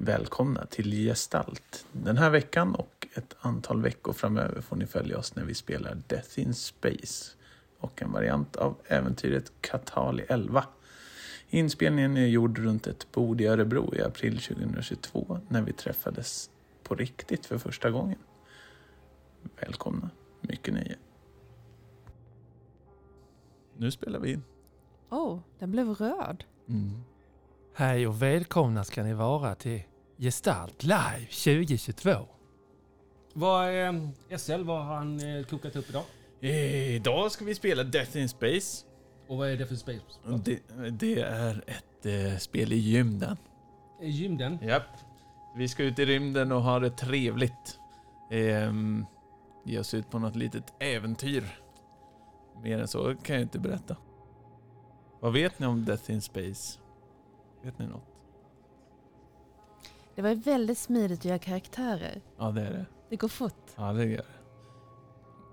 Välkomna till Gestalt. Den här veckan och ett antal veckor framöver får ni följa oss när vi spelar Death in Space och en variant av äventyret Katali 11. Inspelningen är gjord runt ett bord i Örebro i april 2022 när vi träffades på riktigt för första gången. Välkomna, mycket nöje. Nu spelar vi in. Oh, den blev röd. Mm. Hej och välkomna ska ni vara till Gestalt Live 2022. Vad är SL, vad har han eh, kokat upp idag? Idag ska vi spela Death in Space. Och vad är det för space? Det, det är ett eh, spel i gymden. I Gymden? Japp. Vi ska ut i rymden och ha det trevligt. Ehm, ge oss ut på något litet äventyr. Mer än så kan jag inte berätta. Vad vet ni om Death in Space? Vet ni något? Det var väldigt smidigt att göra karaktärer. Ja, det är det. Det går fort. Ja, det gör det.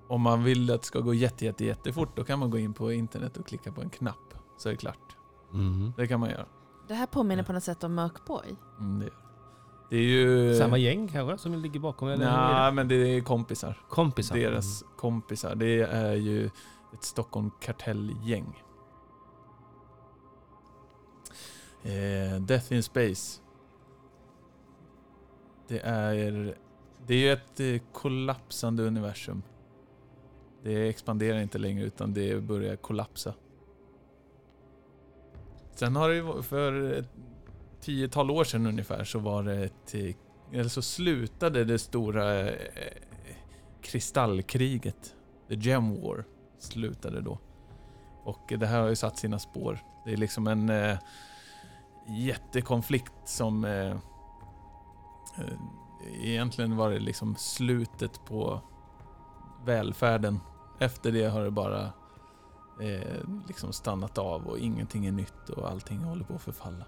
Om man vill att det ska gå jätte, jätte, jättefort, då kan man gå in på internet och klicka på en knapp. Så är det klart. Mm. Det kan man göra. Det här påminner på något sätt om Mörkborg. Mm, det, det. är ju... Samma gäng kanske som ligger bakom? Eller Nej, men det är kompisar. Kompisar? Deras kompisar. Det är ju ett Stockholm Eh, Death in Space. Det är, det är ju ett eh, kollapsande universum. Det expanderar inte längre utan det börjar kollapsa. Sen har det ju för ett tiotal år sedan ungefär så var det ett... Eh, eller så slutade det stora eh, kristallkriget. The Gem War slutade då. Och det här har ju satt sina spår. Det är liksom en eh, jättekonflikt som... Eh, eh, egentligen var det liksom slutet på välfärden. Efter det har det bara eh, liksom stannat av och ingenting är nytt och allting håller på att förfalla.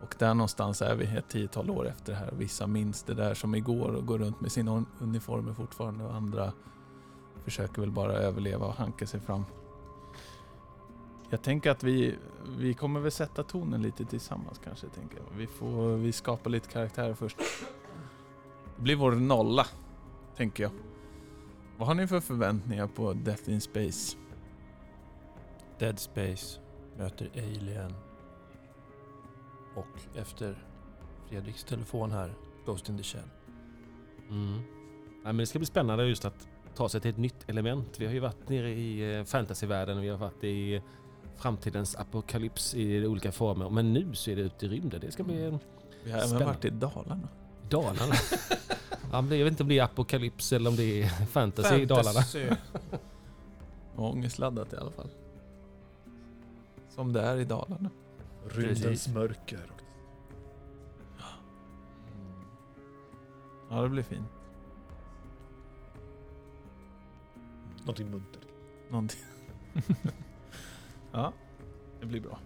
Och där någonstans är vi ett tiotal år efter det här. Vissa minns det där som igår och går runt med sina uniformer fortfarande och andra försöker väl bara överleva och hanka sig fram. Jag tänker att vi, vi kommer väl sätta tonen lite tillsammans kanske. Tänker jag. Vi får vi skapar lite karaktärer först. Det blir vår nolla, tänker jag. Vad har ni för förväntningar på Death in Space? Dead Space möter Alien. Och efter Fredriks telefon här, Ghost in the Shell. Mm. Ja, men det ska bli spännande just att ta sig till ett nytt element. Vi har ju varit nere i eh, fantasyvärlden vi har varit i framtidens apokalyps i olika former. Men nu så är det ute i rymden. Det ska bli en Vi har även varit i Dalarna. Dalarna. ja, jag vet inte om det är apokalyps eller om det är fantasy, i Dalarna. Ångestladdat i alla fall. Som det är i Dalarna. Precis. Rymdens mörker. Ja, det blir fint. Någonting muntert. Någonting. ja, det blir bra.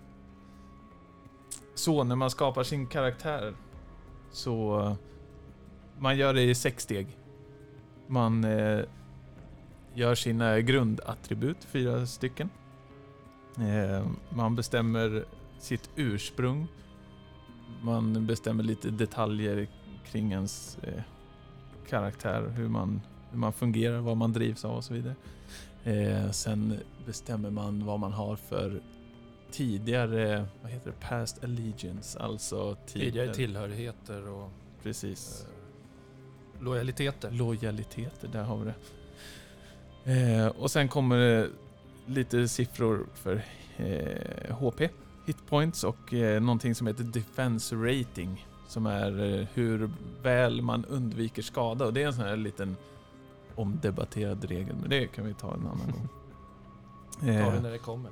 Så när man skapar sin karaktär så man gör det i sex steg. Man eh, gör sina grundattribut, fyra stycken. Eh, man bestämmer sitt ursprung. Man bestämmer lite detaljer kring ens eh, karaktär, hur man, hur man fungerar, vad man drivs av och så vidare. Eh, sen bestämmer man vad man har för tidigare, vad heter det, past allegiance, alltså Tidigare tillhörigheter och Precis. eh, lojaliteter. Lojaliteter, där har vi det. Eh, och sen kommer det lite siffror för eh, HP, hitpoints och eh, någonting som heter defense rating. Som är eh, hur väl man undviker skada. Och det är en sån här liten omdebatterad regel, men det kan vi ta en annan gång. Tar vi Eh, när det kommer.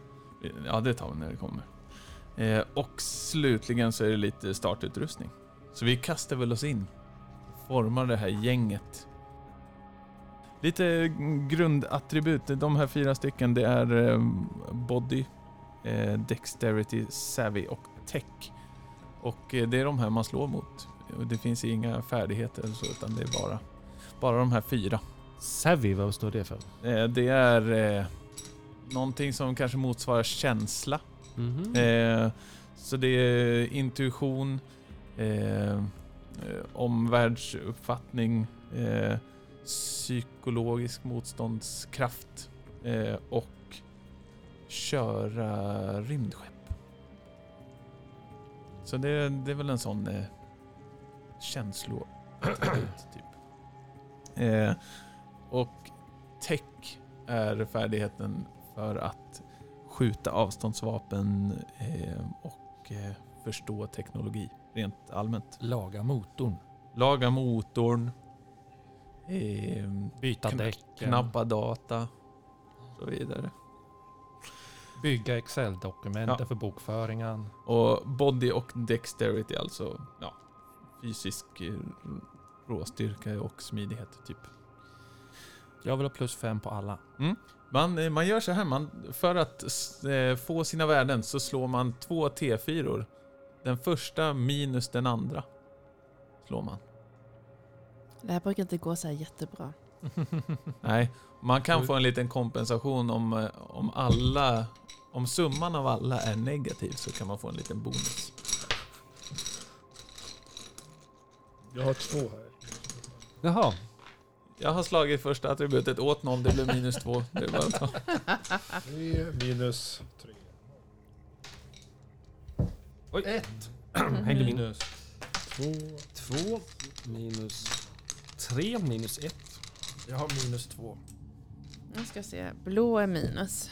Ja, det tar vi när det kommer. Eh, och slutligen så är det lite startutrustning. Så vi kastar väl oss in. Formar det här gänget. Lite grundattribut. De här fyra stycken, det är eh, Body, eh, Dexterity, Savvy och Tech. Och det är de här man slår mot. Det finns inga färdigheter eller så, utan det är bara, bara de här fyra. Savvy, vad står det för? Eh, det är eh, någonting som kanske motsvarar känsla. Mhm. Eh, så det är intuition, eh, omvärldsuppfattning, eh, psykologisk motståndskraft eh, och köra rymdskepp. Så det, det är väl en sån eh, känsloattribut typ. Eh, och tech är färdigheten för att skjuta avståndsvapen eh, och eh, förstå teknologi rent allmänt. Laga motorn. Laga motorn, eh, Byta Kn- däcken. knappa data och så vidare. Bygga Excel-dokument Ja. för bokföringen. Och body och dexterity alltså ja, fysisk råstyrka och smidighet typ. Jag vill ha plus fem på alla. Man, eh, man gör så här, man, för att eh, få sina värden så slår man två T4. Den första minus den andra. Slår man. Det här brukar inte gå så här jättebra. Nej, man kan Oj. få en liten kompensation om, eh, om alla... Om summan av alla är negativ så kan man få en liten bonus. Jag har två här. Jaha. Jag har slagit första attributet åt någon, det blev minus två. Det är bara att ta. Tre minus tre. Oj. Ett. Hängde min. Minus. Två. Två minus tre minus ett. Jag har minus två. Nu ska se. Blå är minus.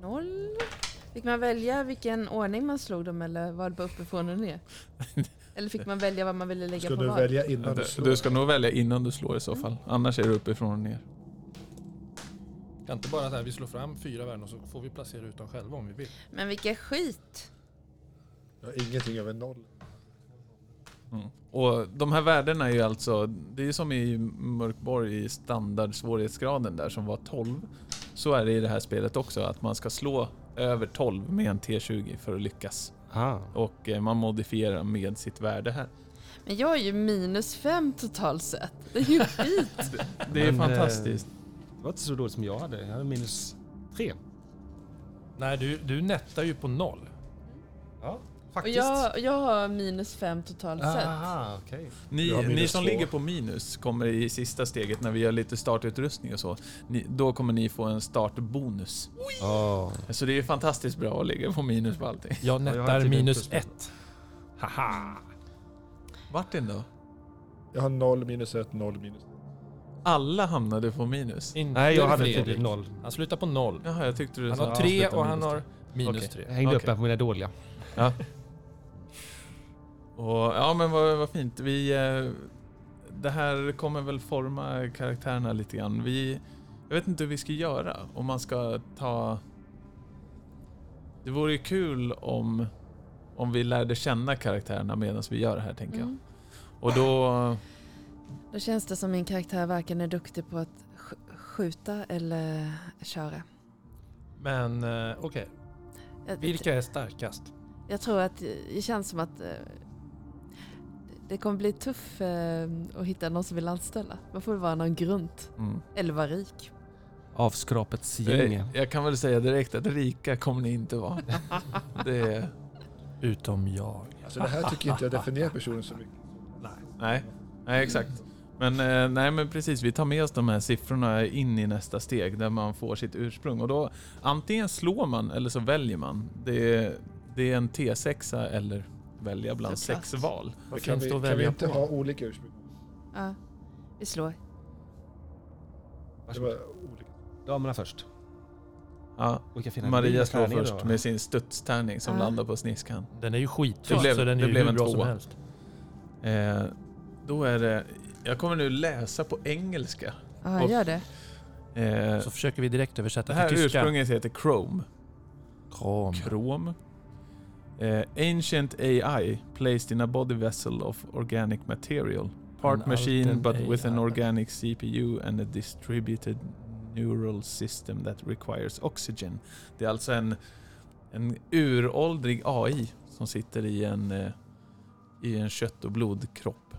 Noll. Fick man välja vilken ordning man slog dem eller var det bara uppifrån och ner? Eller fick man välja vad man ville lägga Ska på du vad? välja innan du Du, slår? du ska nog välja innan du slår i så fall. Annars är det uppifrån och ner. Kan inte bara så här, vi slår fram fyra värden och så får vi placera ut dem själva om vi vill. Men vilken skit! Jag har ingenting över noll. Mm. Och de här värdena är ju alltså, det är ju som i Mörkborg i standard svårighetsgraden där som var 12. Så är det i det här spelet också, att man ska slå över 12 med en T20 för att lyckas. Ah. Och eh, man modifierar med sitt värde här. Men jag är ju minus fem totalt sett. Det är ju skit. Det är Men, fantastiskt. Det var inte så dåligt som jag hade. Jag hade minus tre. Nej, du, du nettar ju på noll. Ja, Och faktiskt. jag, jag har minus fem totalt sett. Aha, okej. Ni, Jag ni som två. ligger på minus kommer i sista steget när vi gör lite startutrustning och så. Ni, då kommer ni få en startbonus. Oh. Så det är fantastiskt bra att ligga på minus på allting. Jag jag nettar typ minus ett. Haha! Martin då? Jag har noll minus ett, noll minus Alla hamnade på minus? Inte Nej, jag hade tydligt noll. Han slutar på noll. Jaha, jag tyckte du Han sa har tre och han har minus tre. Jag hängde upp Okej. mig på mina dåliga. Ja. Och, ja men vad, vad fint. Vi, eh, det här kommer väl forma karaktärerna lite grann. Vi, jag vet inte hur vi ska göra. Om man ska ta... Det vore ju kul om, om vi lärde känna karaktärerna medan vi gör det här tänker jag. Mm. Och då... Då känns det som min karaktär varken är duktig på att sk- skjuta eller köra. Men eh, okej, Jag, vilka är starkast? jag tror att det känns som att eh, det kommer bli tuff eh, att hitta någon som vill anställa. Man får vara någon grunt. Mm. Eller vara rik. Avskrapets gäng. Jag, jag kan väl säga direkt att rika kommer ni inte vara. Det är... Utom jag. Alltså det här tycker inte jag definierar personen så mycket. Nej, nej exakt. Men, eh, nej, men precis, vi tar med oss de här siffrorna in i nästa steg där man får sitt ursprung. Och då antingen slår man eller så väljer man. Det är, det är en T6 eller välja bland sex val. Vad kan finns vi, det att kan vi inte på? ha olika ursprung? Ja, vi slår. Det var olika. Damerna först. Ja, Maria slår här först då. med sin studstärning som Ja. landar på sniskan. Den är ju Det blev- så den är det ju blev hur en bra som tvåa. helst. Eh, då är det... Jag kommer nu läsa på engelska. Ja, Och- gör det. Eh, Så försöker vi direkt det översätta här till tyska. ursprunget heter Chrome. Krom. Chrome. Eh, ancient AI placed in a body vessel of organic material. Part An machine but with an AI. organic CPU and a distributed neural system that requires oxygen. Det är alltså en, en uråldrig AI som sitter i en, eh, i en kött och blodkropp.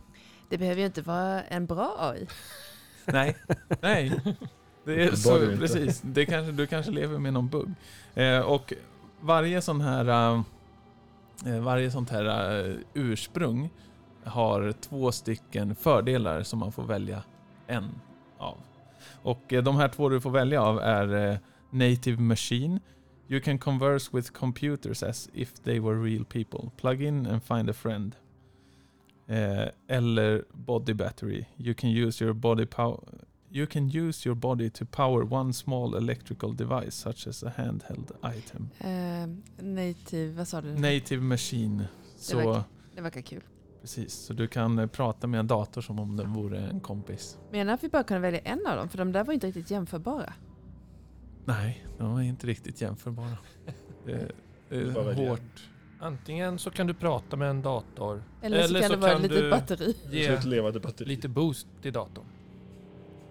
Det behöver ju inte vara en bra AI. Nej, nej. Det är så, precis. Det kanske, du kanske lever med någon bugg. Eh, och varje sån här... Eh, varje sånt här eh, ursprung har två stycken fördelar som man får välja en av. Och eh, de här två du får välja av är Native Machine. You can converse with computers as if they were real people. Plug in and find a friend. Eh, eller Body Battery. You can use your body power You can use your body to power one small electrical device such as a handheld item. Eh, native, vad sa du? Native Machine. Så, verkar- Det verkar kul. precis, så du kan eh, prata med en dator som om den vore en kompis. Menar att vi bara kunde välja en av dem? För de där var inte riktigt jämförbara. Nej, de är inte riktigt jämförbara. Det, det är hårt. Antingen så kan du prata med en dator, Eller, så kan det vara du batteri. Så ge lite boost till datorn.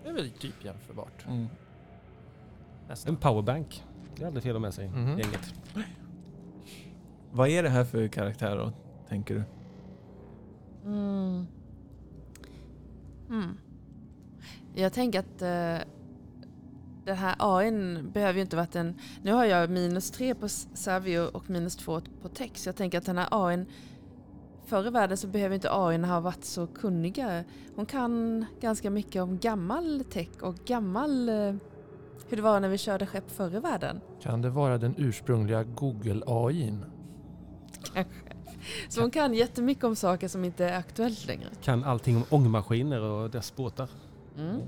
Det är väl typ jämförbart. Mm. En powerbank. Det är aldrig fel att med sig. Mhm. Gänget. Vad är det här för karaktär då, tänker du? Mm. Mm. Jag tänker att eh, den här AIn behöver ju inte varit en... Nu har jag minus tre på Savio och minus två på text. Jag tänker att den här AIn... Förr i världen så behöver inte AIn ha varit så kunniga. Hon kan ganska mycket om gammal tech och gammal... eh, Hur det var när vi körde skepp förr i världen. Kan det vara den ursprungliga Google AIn? Så hon kan jättemycket om saker som inte är aktuellt längre. Kan allting om ångmaskiner och dess båtar. Mm.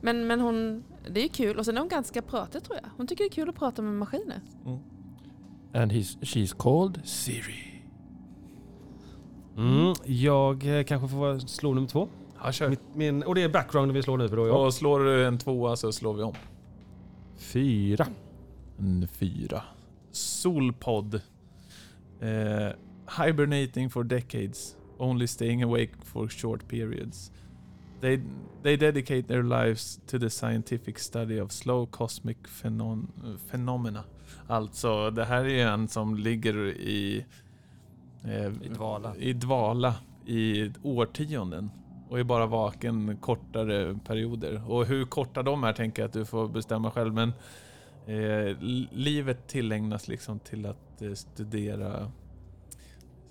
Men, men hon, det är ju kul och sen är hon ganska pratig tror jag. Hon tycker det är kul att prata med maskiner. And he's, she's called Siri. Mm. Jag eh, kanske får slå nummer två. Ja, kör. Mitt, min, och det är background vi slår nu för då. Ja. Och slår du en tvåa så slår vi om. Fyra. En fyra. Solpod. Eh, hibernating for decades. Only staying awake for short periods. They, they dedicate their lives to the scientific study of slow cosmic phenon, phenomena. Alltså, det här är en som ligger i... Eh, I dvala. I dvala i årtionden. Och är bara vaken kortare perioder. Och hur korta de är tänker jag att du får bestämma själv. Men eh, li- livet tillägnas liksom till att eh, studera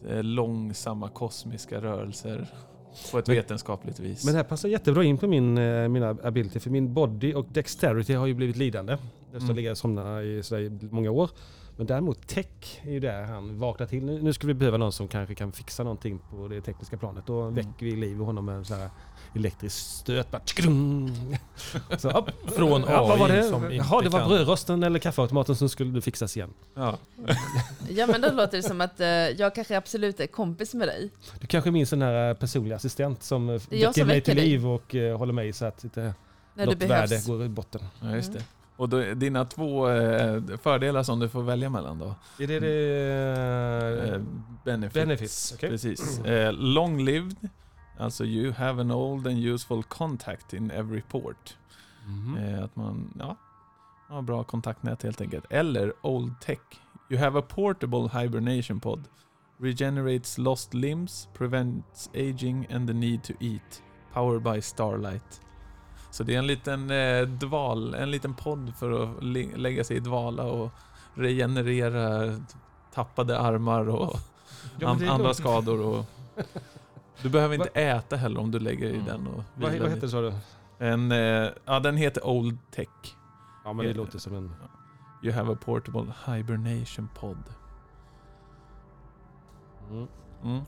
eh, långsamma kosmiska rörelser på ett Men- vetenskapligt vis. Men det här passar jättebra in på min, eh, mina ability. För min body och dexterity har ju blivit lidande. Efter att Mm. ligga och somna i många år. Men däremot tech är ju där han vaknar till. Nu nu skulle vi behöva någon som kanske kan fixa någonting på det tekniska planet. Då Mm. väcker vi liv i honom med en sån här elektrisk stöt. Bara så, upp. Från ja, vad var AI det? som inte Jaha, det var brödrosten eller kaffeautomaten som skulle fixas igen. ja. Ja men då låter det som att eh, jag kanske absolut är kompis med dig. Du kanske minns den här personliga assistent som eh, väcker mig till dig. liv och eh, håller mig så att inte När något värde går i botten. ja, just Mm. det. Och då, dina två eh, fördelar som du får välja mellan då? Är det det... Eh, benefits. benefits, okej. Precis. Eh, long lived, alltså you have an old and useful contact in every port. Eh, att man ja, har bra kontaktnät helt enkelt. Eller old tech. You have a portable hibernation pod. Regenerates lost limbs, prevents aging and the need to eat. Powered by starlight. Så det är en liten eh, dval, en liten podd för att lägga sig i dvala och regenerera tappade armar och Ja, an- det andra skador. Och du behöver inte äta heller om du lägger i Mm. den och Vad, vilar vad heter det sa du? En, eh, ja, den heter Old Tech. Ja men det Eh, låter som en... You have a portable hibernation pod. Mm. Mm.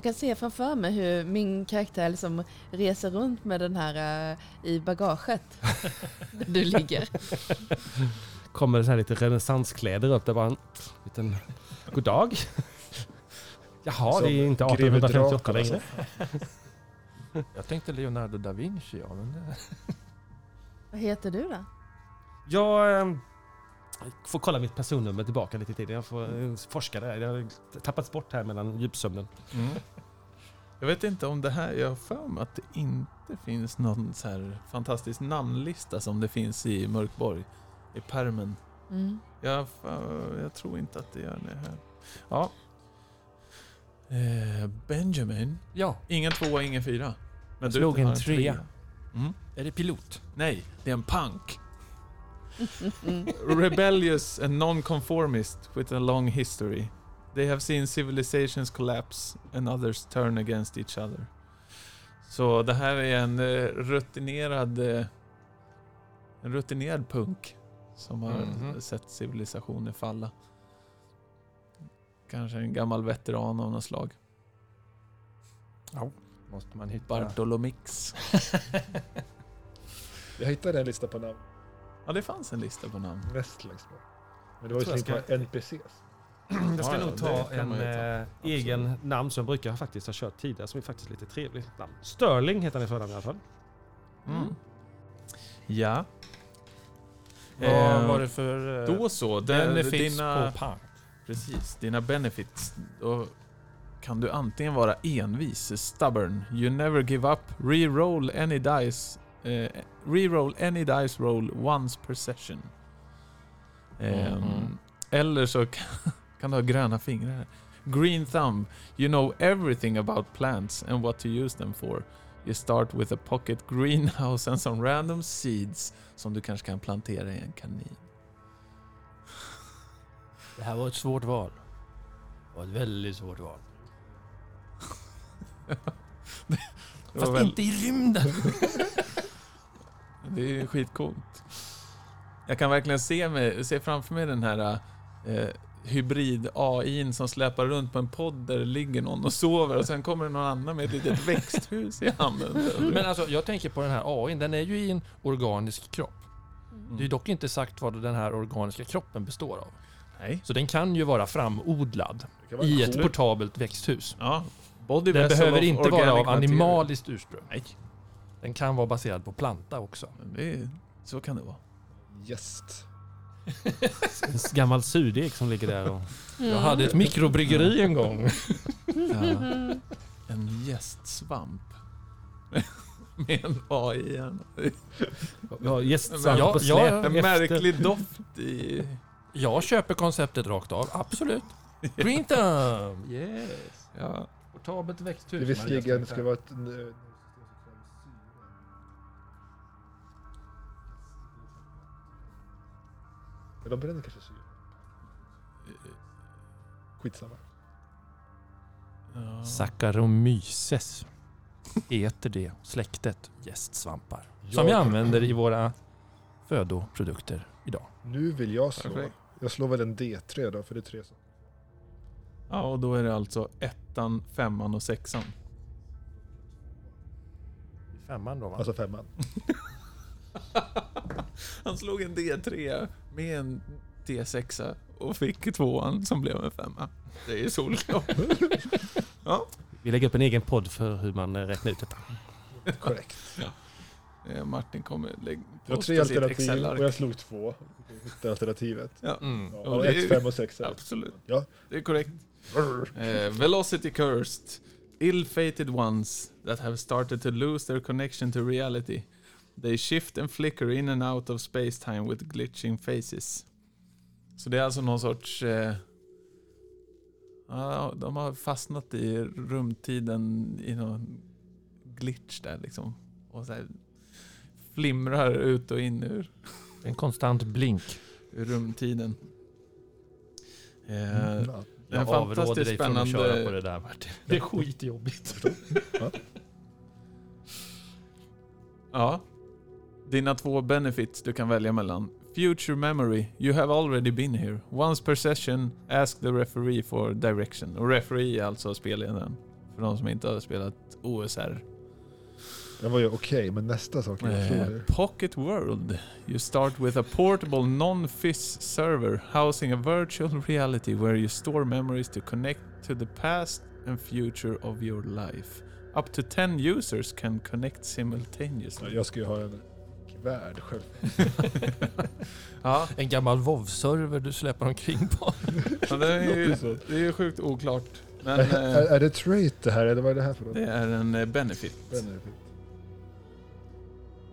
Jag kan se framför mig hur min karaktär liksom reser runt med den här eh, i bagaget. Där du ligger. Kommer så här lite renässanskläder upp där bara en liten... God dag. Jaha, Som det är inte greve 1858 Dracula, längre. Jag tänkte Leonardo da Vinci, ja. Men det... Vad heter du då? Jag eh, får kolla mitt personnummer tillbaka lite i tiden. Jag får eh, forska där. Det har tappats bort här mellan djupsömnen. Mm. Jag vet inte om det här, jag har för mig att det inte finns någon så här fantastisk namnlista som det finns i Mörkborg. I permen. Mm. Jag, jag tror inte att det gör det här. Ja. Eh, Benjamin. Ja, Ingen tvåa, ingen fyra. Men Jag slog en har trea. Mm. är det pilot? Nej, det är en punk. Mm. Rebellious and non-conformist with a long history. They have seen civilizations collapse and others turn against each other. Så det här är en eh, rutinerad eh, en rutinerad punk som har Mhm. sett civilisationer falla. Kanske en gammal veteran av något slag. Måste man hitta. Bartolomix. Jag hittade en lista på namn Ja, det fanns en lista på namn. näst längst bak. Men det var ju så ska- på NPCs. Jag ska Ja, nog ta en ta. eh, egen namn som jag brukar faktiskt ha kört tidigare, som är faktiskt lite trevligt namn. Sterling heter han i förnamn i alla fall. Mm. Ja. Vad Eh, var det för eh, Då så. Den, benefits dina, på punk? precis, dina benefits. Då kan du antingen vara envis, stubborn, you never give up, re-roll any dice, eh, re-roll any dice roll once per session. Ehm, Mhm. Eller så kan, kan du ha gröna fingrar. Green thumb, you know everything about plants and what to use them for. You start with a pocket greenhouse and some random seeds som du kanske kan plantera i en kanin. Det här var ett svårt val. Det var ett väldigt svårt val. Fast väl- inte i rymden. Det är ju skitcoolt. Jag kan verkligen se, mig, se framför mig den här eh, hybrid-AI som släpar runt på en podd där det ligger någon och sover och sen kommer det någon annan med ett litet växthus i handen. Men alltså, jag tänker på den här AI, den är ju i en organisk kropp. Mm. Det är dock inte sagt vad den här organiska kroppen består av. Nej. Så den kan ju vara framodlad vara i ett portabelt växthus. Ja. Body Den behöver inte vara av material. animaliskt ursprung. Nej, Den kan vara baserad på planta också. det är, så kan det vara. Gäst. En gammal surdeg som ligger där och... Jag hade ett mikrobryggeri en gång. Ja. En gästsvamp. med en AI. Vi har gästsvamp Ja, på ja, släp En efter. märklig doft i... Jag köper konceptet rakt av, absolut. Green thumb! Yes. Ja. Portabelt växthus. Det visserligen ska vara ett... Men de bränner kanske syre. Skitsamma. Ja. Saccharomyces heter det släktet gästsvampar. Som vi använder i våra födoprodukter idag. Nu vill jag slå. Perfekt. Jag slår väl en D3 då, för det är tre som... ja, och då är det alltså ettan, femman och sexan. Femman då va? Alltså femman. Han slog en D3 med en D6 och fick tvåan som blev en femma. Det är solklart. Vi lägger upp en egen podd för hur man eh, räknar ut detta. Korrekt. Eh, Martin kommer lägga Jag har tre alternativ och jag slog två. Det alternativet. Ja, Mm. Ja, Och och det är- ett, fem och sex. absolut. Ja. Det är korrekt. Eh, velocity cursed. Ill-fated ones that have started to lose their connection to reality. They shift and flicker in and out of space-time with glitching faces. Så det är alltså någon sorts... Eh, ja, de har fastnat i rumtiden i någon glitch där liksom. Och så här flimrar ut och in ur, En konstant blink. ur rumtiden. Eh, Mm, ja. Jag avråder dig från att köra på det där Martin. Det är skitjobbigt. Ja. Dina två benefits du kan välja mellan. Future memory. You have already been here. Once per session, ask the referee for direction. Och referee är alltså spelledaren. För de som inte har spelat OSR. Den var ju okej, men nästa sak jag Eh, Pocket World. You start with a portable non-FIS server housing a virtual reality where you store memories to connect to the past and future of your life. Up to 10 users can connect simultaneously. Jag ska ju ha en värld själv. ja, En gammal WoW-server du släpper omkring på. Ja, det, är ju, det är ju sjukt oklart. Men är, är, eh, är det trait det här, eller vad är det här för något? det är en eh, benefit. Benefit.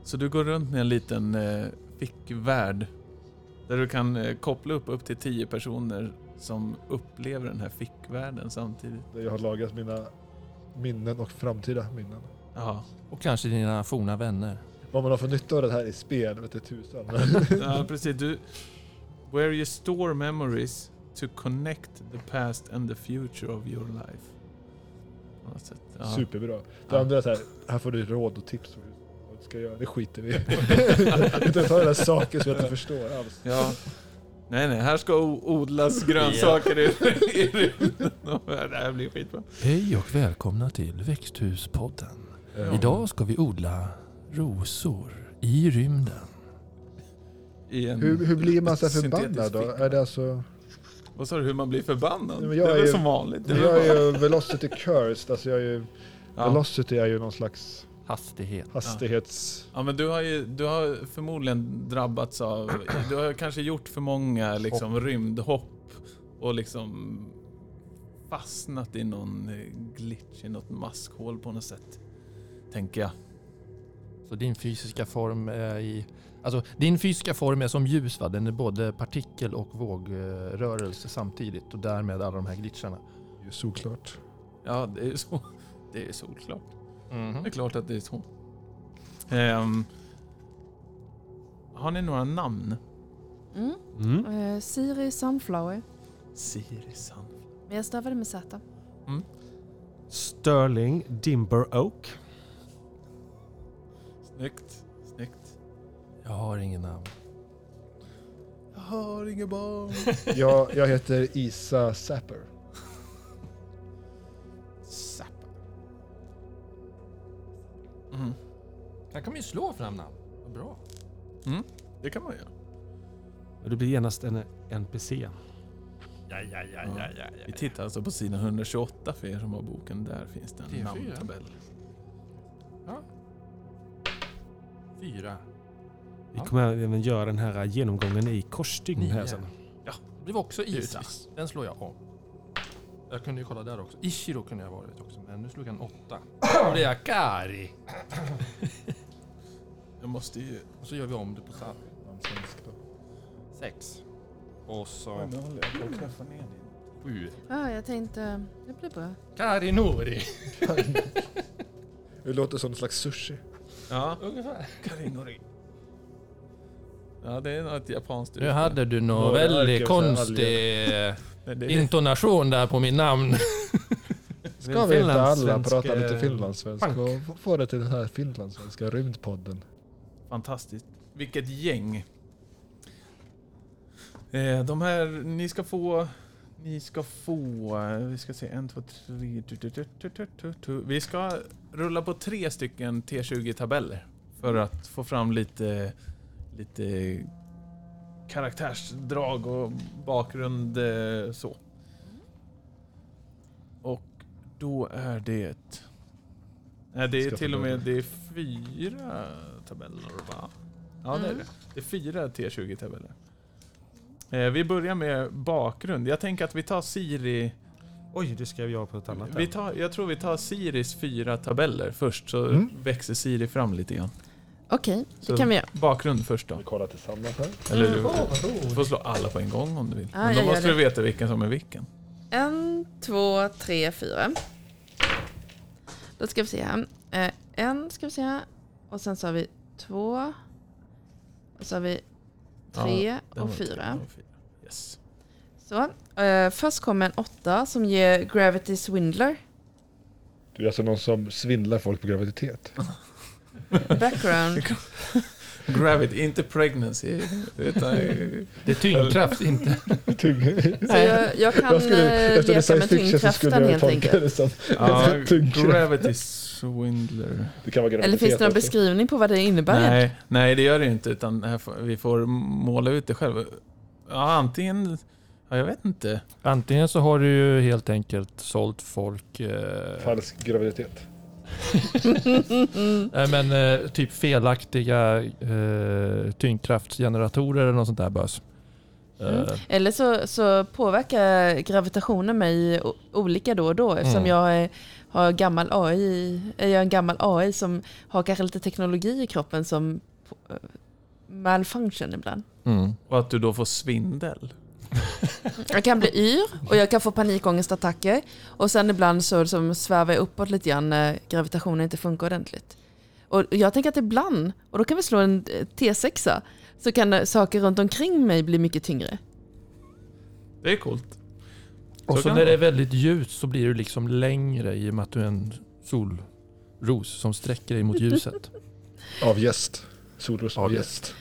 Så du går runt med en liten eh, fickvärld. Där du kan eh, koppla upp upp till 10 personer som upplever den här fickvärlden samtidigt. Där jag har lagrat mina minnen och framtida minnen. Ja, Och kanske dina forna vänner. Vad man har för nytta av det här i spel vet tusan. ja precis. Du, where you store memories to connect the past and the future of your life. Ja. Superbra. Det Ja. andra är så här, här får du råd och tips på vad du ska göra. Det skiter vi i. Inte ta alla saker som jag inte förstår alls. Ja. Nej, nej, här ska odlas grönsaker i, i rymden. Det här blir skitbra. Hej och välkomna till Växthuspodden. Ja. Idag ska vi odla rosor i rymden. I en Hur, hur blir man så här syntetisk förbannad då? Är det alltså... Vad sa du, hur man blir förbannad? Men det jag är är väl ju- som vanligt. Det är Jag väl är ju velocity cursed. Alltså jag är ju, ja. Velocity är ju någon slags Hastighet. hastighets... ja, men du har ju du har förmodligen drabbats av... Du har kanske gjort för många liksom, rymdhopp och liksom fastnat i någon eh, glitch, i något maskhål på något sätt. Tänker jag. Så din fysiska form är i... Alltså din fysiska form är som ljus va? Den är både partikel och vågrörelse samtidigt och därmed alla de här glitcharna. Det är såklart. Ja, det är så. Det är solklart. Mhm. Det är klart att det är så. Ehm, har ni några namn? Mm. Mm. Eh, Siri Sunflower. Siri Sun. Men jag stavade med Z. Sterling Dimber Oak. Snyggt. Snyggt. Jag har ingen namn. Jag har inget barn. Jag, jag heter Isa Sapper. Zappa. Mm. Här kan man ju slå fram namn. Vad bra. Mm. Det kan man göra. Och det blir genast en NPC. Ja, ja, ja, ja, ja, Vi tittar alltså på sidan 128 för er som har boken. Där finns det en T4. namntabell. Fyra. Vi Ja. kommer även göra den här genomgången i korsstygn här sen. Det blev också Isa. Den slår jag om. Jag kunde ju kolla där också. Ishiro kunde jag ha varit också, men nu slog jag en åtta. Och det är Akari. Jag måste ju... Och så gör vi om det på samma. Sex. Och så Nu håller jag på att knuffa ner din. sju. Ja, jag tänkte det blir bra. Kari Nori. Det låter som en slags sushi. Ja, Ungefär. Karinori. Ja, det är något japanskt Nu hade du någon Några väldigt konstig det intonation där på min namn. Ska vi inte alla prata lite finlandssvenska och få det till den här finlandssvenska rymdpodden? fantastiskt. Vilket gäng. Eh, de här, ni ska få... Ni ska få... eh, Vi ska se, en, två, tre... Tu, tu, tu, tu, tu, tu, tu. Vi ska rulla på tre stycken T20-tabeller. För att få fram lite... Lite karaktärsdrag och bakgrund eh, så. Och då är det... Nej, det är till och med det är fyra tabeller va? Ja, det är Mm. det. Det är fyra T20-tabeller. Eh, vi börjar med bakgrund. Jag tänker att vi tar Siri... Oj, det skrev jag på ett annat. Vi tar, jag tror vi tar Siris fyra tabeller först, så Mm. växer Siri fram lite grann. Okej, Så det kan vi göra. Bakgrund först då. Vi kollar tillsammans här. Eller du, Mm. du får slå alla på en gång om du vill. Ja, Men då måste du veta vilken som är vilken. En, två, tre, fyra. Då ska vi se här. Eh, en ska vi se här. Och sen så har vi två. Och så har vi tre Den och fyra. och fyra. Yes. Så. Eh, först kommer en åtta som ger Gravity Swindler. Du är alltså någon som svindlar folk på graviditet. Background. Gravity, inte pregnancy. Utan, Det är tyngdkraft, inte... Så jag, jag kan Jag skulle- eh, efter leka med fiction så skulle tyngdkraften jag helt enkelt. ja, gravity swindler. Det kan vara graviditet Eller finns det någon också. beskrivning på vad det innebär? Nej, nej, det gör det inte. Utan här får, vi får måla ut det själva. Ja, antingen... Ja, jag vet inte. Antingen så har du ju helt enkelt sålt folk... Eh, Falsk graviditet. nej, men eh, typ felaktiga eh, tyngdkraftsgeneratorer eller något sånt där bös. Eh, Mm. Eller så, så påverkar gravitationen mig olika då och då eftersom Mm. jag är, har gammal AI, är jag en gammal AI som har kanske lite teknologi i kroppen som eh, malfunction ibland. Mm. Och att du då får svindel. Jag kan bli yr och jag kan få panikångestattacker och sen ibland så som svävar jag uppåt lite grann när gravitationen inte funkar ordentligt. Och jag tänker att ibland, och då kan vi slå en eh, T6, så kan saker runt omkring mig bli mycket tyngre. Det är coolt. Och Så så kan när det är väldigt ljust så blir du liksom längre i och med att du är en solros som sträcker dig mot ljuset. Av gäst. Solros av gäst.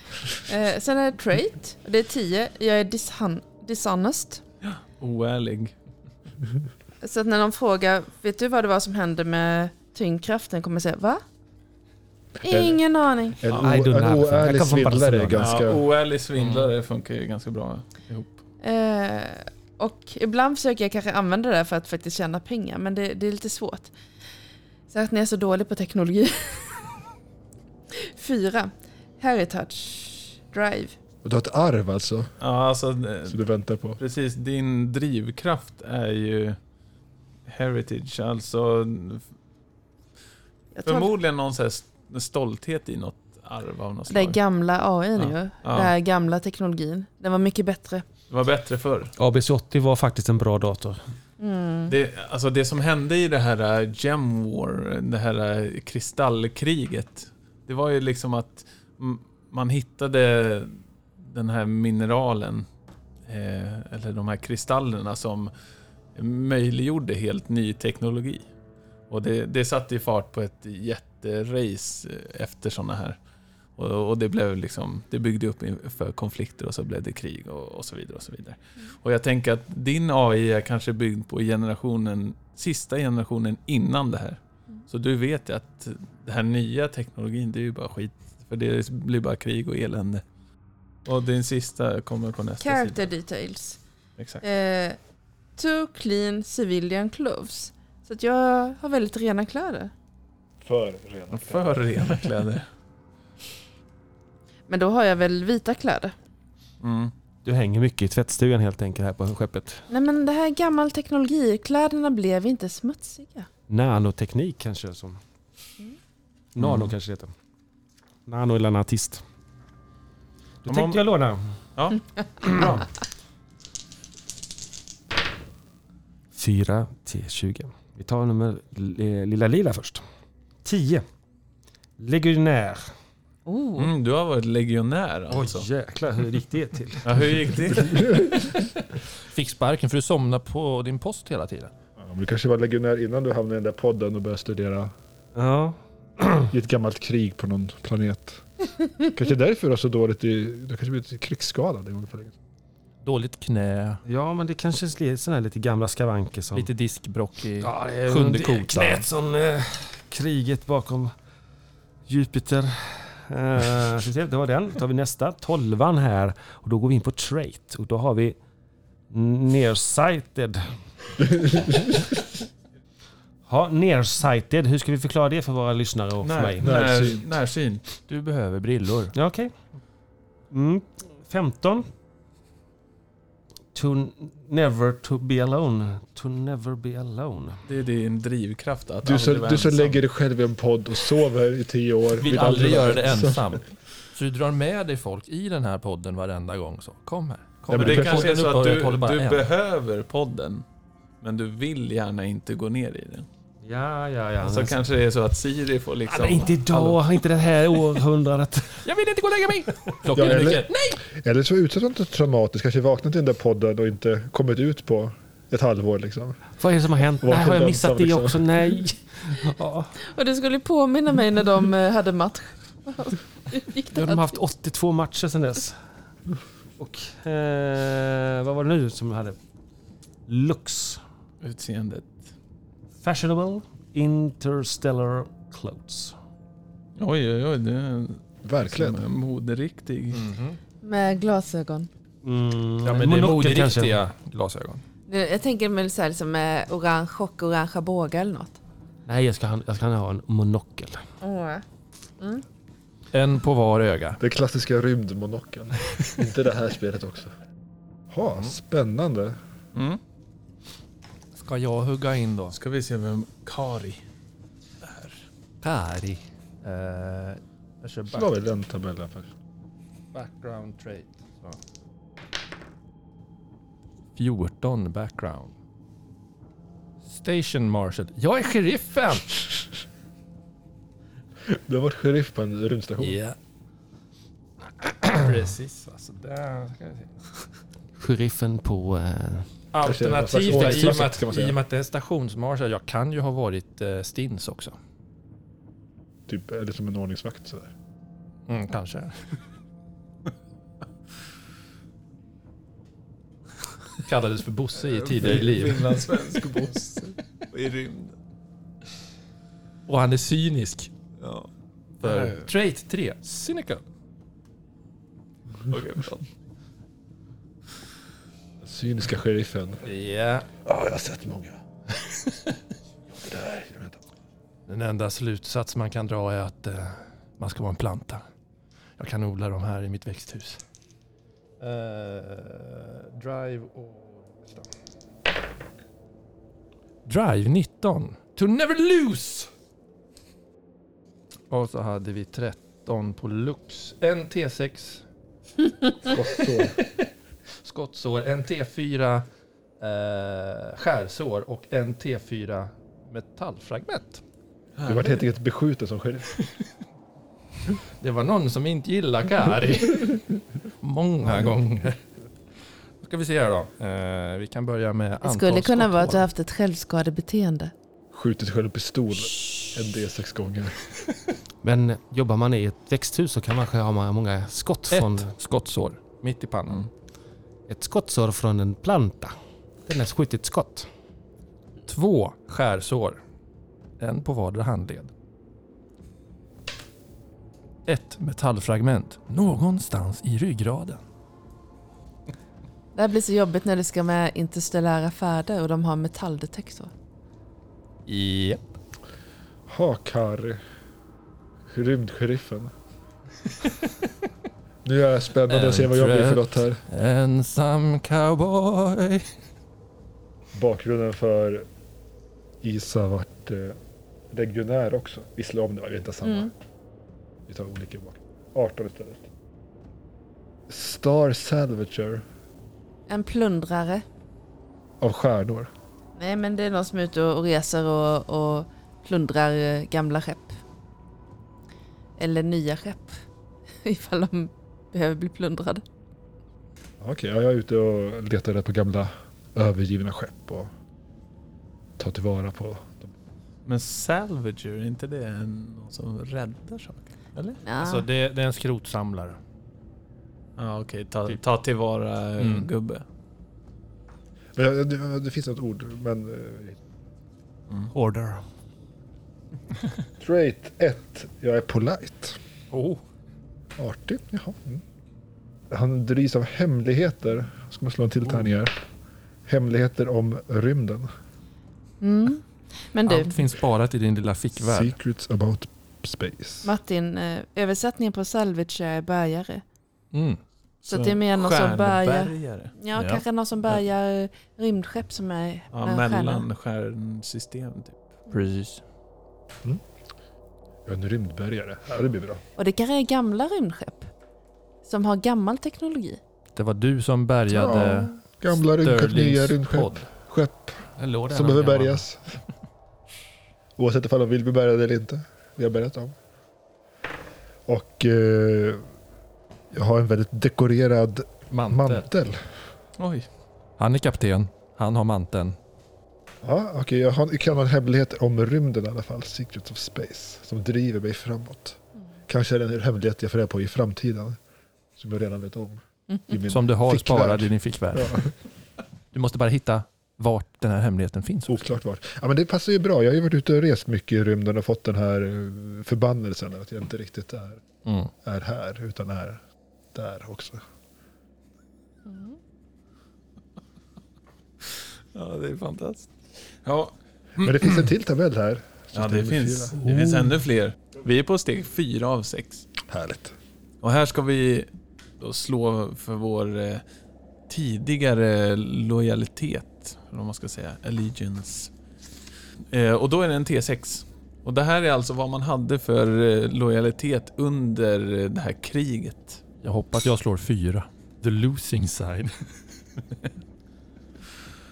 Eh, sen är det trait. Det är 10. Jag är dishon- dishonest. Oärlig. Så att när de frågar, vet du vad det var som hände med tyngdkraften? Kommer jag säga, va? Ingen aning. En, I o, don't en have. Oärlig svindlare är ganska... Ja, oärlig svindlare funkar ju ganska bra ihop. Eh, och ibland försöker jag kanske använda det för att faktiskt tjäna pengar, men det, det är lite svårt. Särskilt när jag är så dålig på teknologi. Fyra. Heritage Drive. Och du har ett arv alltså, Ja, alltså, eh, som du väntar på. precis. Din drivkraft är ju heritage. Alltså förmodligen någon så stolthet i något arv av något det är slag. gamla AI nu. Ja, ju. ja. Den här gamla teknologin. Den var mycket bättre. Det var bättre förr. ABC80 var faktiskt en bra dator. Mm. Det, alltså det som hände i det här äh, Gem War, det här äh, kristallkriget. Det var ju liksom att man hittade den här mineralen, eh, eller de här kristallerna som möjliggjorde helt ny teknologi. Och det, det satte i fart på ett jätterace eh, efter sådana här. Och, och det blev liksom, det byggde upp för konflikter och så blev det krig och, och så vidare. Och så vidare. Och jag tänker att din AI är kanske byggd på generationen, sista generationen innan det här. Så du vet ju att den här nya teknologin, det är ju bara skit. För det blir bara krig och elände. Och din sista kommer på nästa Character sida. details. Exakt. Eh, two clean civilian clothes. Så att jag har väldigt rena kläder. För rena För rena kläder. Men då har jag väl vita kläder. Mm. Du hänger mycket i tvättstugan helt enkelt här på skeppet. Nej men det här är gammal teknologi. Kläderna blev inte smutsiga. Nanoteknik kanske som... Nano Mm. kanske det heter. Nano eller anartist. Då tänkte man- jag låna. Ja, bra. 4 till 20. Vi tar nummer lilla lila först. 10. Legionär. Oh. Mm, du har varit legionär Oj alltså. jäklar, hur gick det till? Ja, hur gick det? Fick sparken för du somnade på din post hela tiden. Ja, men du kanske var legionär innan du hamnade i den där podden och började studera Ja. i ett gammalt krig på någon planet. Kanske därför du så dåligt i... Du kanske blivit krigsskadad en gång för länge sedan. Dåligt knä, ja, men det kanske är sådana här lite gamla skavanker som... lite diskbrock i... Ja, det är Sjunde kotan. knät som eh, kriget bakom Jupiter. Eh, så det var den. Då tar vi nästa. Tolvan här. Och då går vi in på trait. Och då har vi nearsighted. Ja, nearsighted. Hur ska vi förklara det för våra lyssnare och för mig? när, Närsynt. närsynt. Du behöver brillor. Ja, okej. Mm. 15. To never to be alone. To never be alone. Det är din drivkraft att Du, så, aldrig vara du ensam. lägger dig själv i en podd och sover i tio år. Vill aldrig göra det ensam. Så du drar med dig folk i den här podden varenda gång. Så kom här. Kom Ja, Men det kanske är podden så att upphör, du, bara du en. behöver podden. Men du vill gärna inte gå ner i den. Ja, ja, ja. Så kanske det är så att Siri får Ja, liksom... men inte idag, inte det här århundradet. Jag vill inte gå och lägga mig! Klockan Ja, är eller- mycket. Nej! Eller så utsätts du inte traumatiskt, kanske vaknat i den där podden och inte kommit ut på ett halvår liksom. Vad är det som har hänt? Nej, har jag missat det liksom? också? Nej. Ja. Och det skulle påminna mig när de eh, hade match. Gick har de här haft till? 82 matcher sedan dess. Och eh, vad var det nu som hade? Looks. Utseendet. Fashionable Interstellar Clothes. Oj, oj, oj. Det är Verkligen. som är moderiktig. Med glasögon. Mm, Ja men det är monokel kanske. moderiktiga glasögon. Det- Jag tänker mig så här, liksom med orange och orangea bågar eller något. Nej, jag ska, ha- jag ska ha en monokel. Mm. En på var öga. Den klassiska rymdmonokeln. inte det här spelet också. Ha, spännande. Mm. Ska jag hugga in då? Ska vi se vem Kari är. Kari. Uh, jag kör back, väl den tabellen först. background trait. Så. 14 background. Station Marshal. Jag är sheriffen! Du har varit sheriff på en rymdstation. Ja. Precis, alltså där ska vi se. sheriffen på... Eh, Alternativt, i och, med att, i och med att det är stationsmarschall, jag kan ju ha varit eh, stins också. Typ, eller som en ordningsvakt sådär. Mm, kanske. Kallades för Bosse i tidigare liv. Finlandssvensk Bosse i rymden. Och han är cynisk. Ja. För trait 3, cynical. Okej, bra. Cyniska sheriffen. Ja. Ja, jag har sett många. det där. Den enda slutsats man kan dra är att eh, man ska vara en planta. Jag kan odla dem här i mitt växthus. Eh, drive och... Drive 19. To never lose! Och så hade vi 13 på Lux. En T6 Skottsår. Skottsår, en T4 eh, skärsår och en T4 metallfragment. Du vart helt enkelt beskjuten som sheriff. Det var någon som inte gillade Kari. Många gånger. Då ska vi se här då. Eh, vi kan börja med Det antal skulle kunna vara att du haft ett självskadebeteende. Skjutit själv med pistol en D6 gånger. men jobbar man i ett växthus så kan man ha många- många skott från... Ett skottsår mitt i pannan. Ett skottsår från en planta. Den har skjutit skott. Två skärsår. En på vardera handled. Ett metallfragment någonstans i ryggraden. Det här blir så jobbigt när det ska med interstellära färder och de har metalldetektor. Japp. Ha, Kari. Rymdsheriffen. Nu är det spännande att se vad jag blir för något här. Ensam cowboy. Bakgrunden för Isa vart eh, regionär också. Visslade om det var inte samma. Mm. Vi tar olika bak. 18 istället. Star Salvager En plundrare. av stjärnor. Nej men det är någon som är ute och och reser och, och plundrar eh, gamla skepp. Eller nya skepp. Ifall de behöver bli plundrade. Okej, ja, jag är ute och letar rätt på gamla övergivna skepp och tar tillvara på dem. Men Salvager, är inte det en, någon som räddar saker? Eller? Ja. Alltså det, det är en skrotsamlare. Ja okej, ta, Typ. ta tillvara eh, Mm. gubbe. Men eh, det, det finns något ord, men... Mm. Order. Trait 1. Jag är polite. Oh. Artig, jaha. Mm. Han drivs av hemligheter. Ska man slå en till tärning här? Hemligheter om rymden. Mm. Men du, Allt finns sparat i din lilla fickvärld. Secrets about space. Martin, eh, översättningen på salvage är bärgare. Mm. Så, att det är mer någon som bärgar, stjärnbärgare. ja, Ja. kanske någon som bärgar rymdskepp som är Ja, med stjärnor. mellanstjärnsystem typ. Precis. Jag är en rymdbärgare. Ja, det blir bra. Och det kanske är gamla rymdskepp. Som har gammal teknologi. Det var du som bärgade Gamla rymdskepp, nya rymdskepp. Skepp som behöver bärgas. Oavsett ifall de vill bli bärgade eller inte. Vi har bärgat dem. Och eh, jag har en väldigt dekorerad Mantel. mantel. Oj. Han är kapten. Han har manteln. Ja, okej, jag, har, kan en hemlighet om rymden i alla fall. Secrets of Space. Som driver mig framåt. Kanske är det en hemlighet jag får reda på i framtiden. Som jag redan vet om. Min Som du har fickvärld. sparad i din fickvärld. Ja, Du måste bara hitta vart den här hemligheten finns. oklart vart. Ja, men det passar ju bra. Jag har ju varit ute och rest mycket i rymden och fått den här eh, förbannelsen att jag inte riktigt är, Mm. är här utan är där också. Mm. Ja, det är fantastiskt. Ja, Men det finns en till tabell här. ja det, finns, fyra. det finns ännu fler. Vi är på steg fyra av sex. Härligt. Och här ska vi då slå för vår eh, tidigare lojalitet, eller vad man ska säga, allegiance. Eh, och då är det en T6. Och det här är alltså vad man hade för eh, lojalitet under det här kriget. Jag hoppas jag slår fyra. The losing side.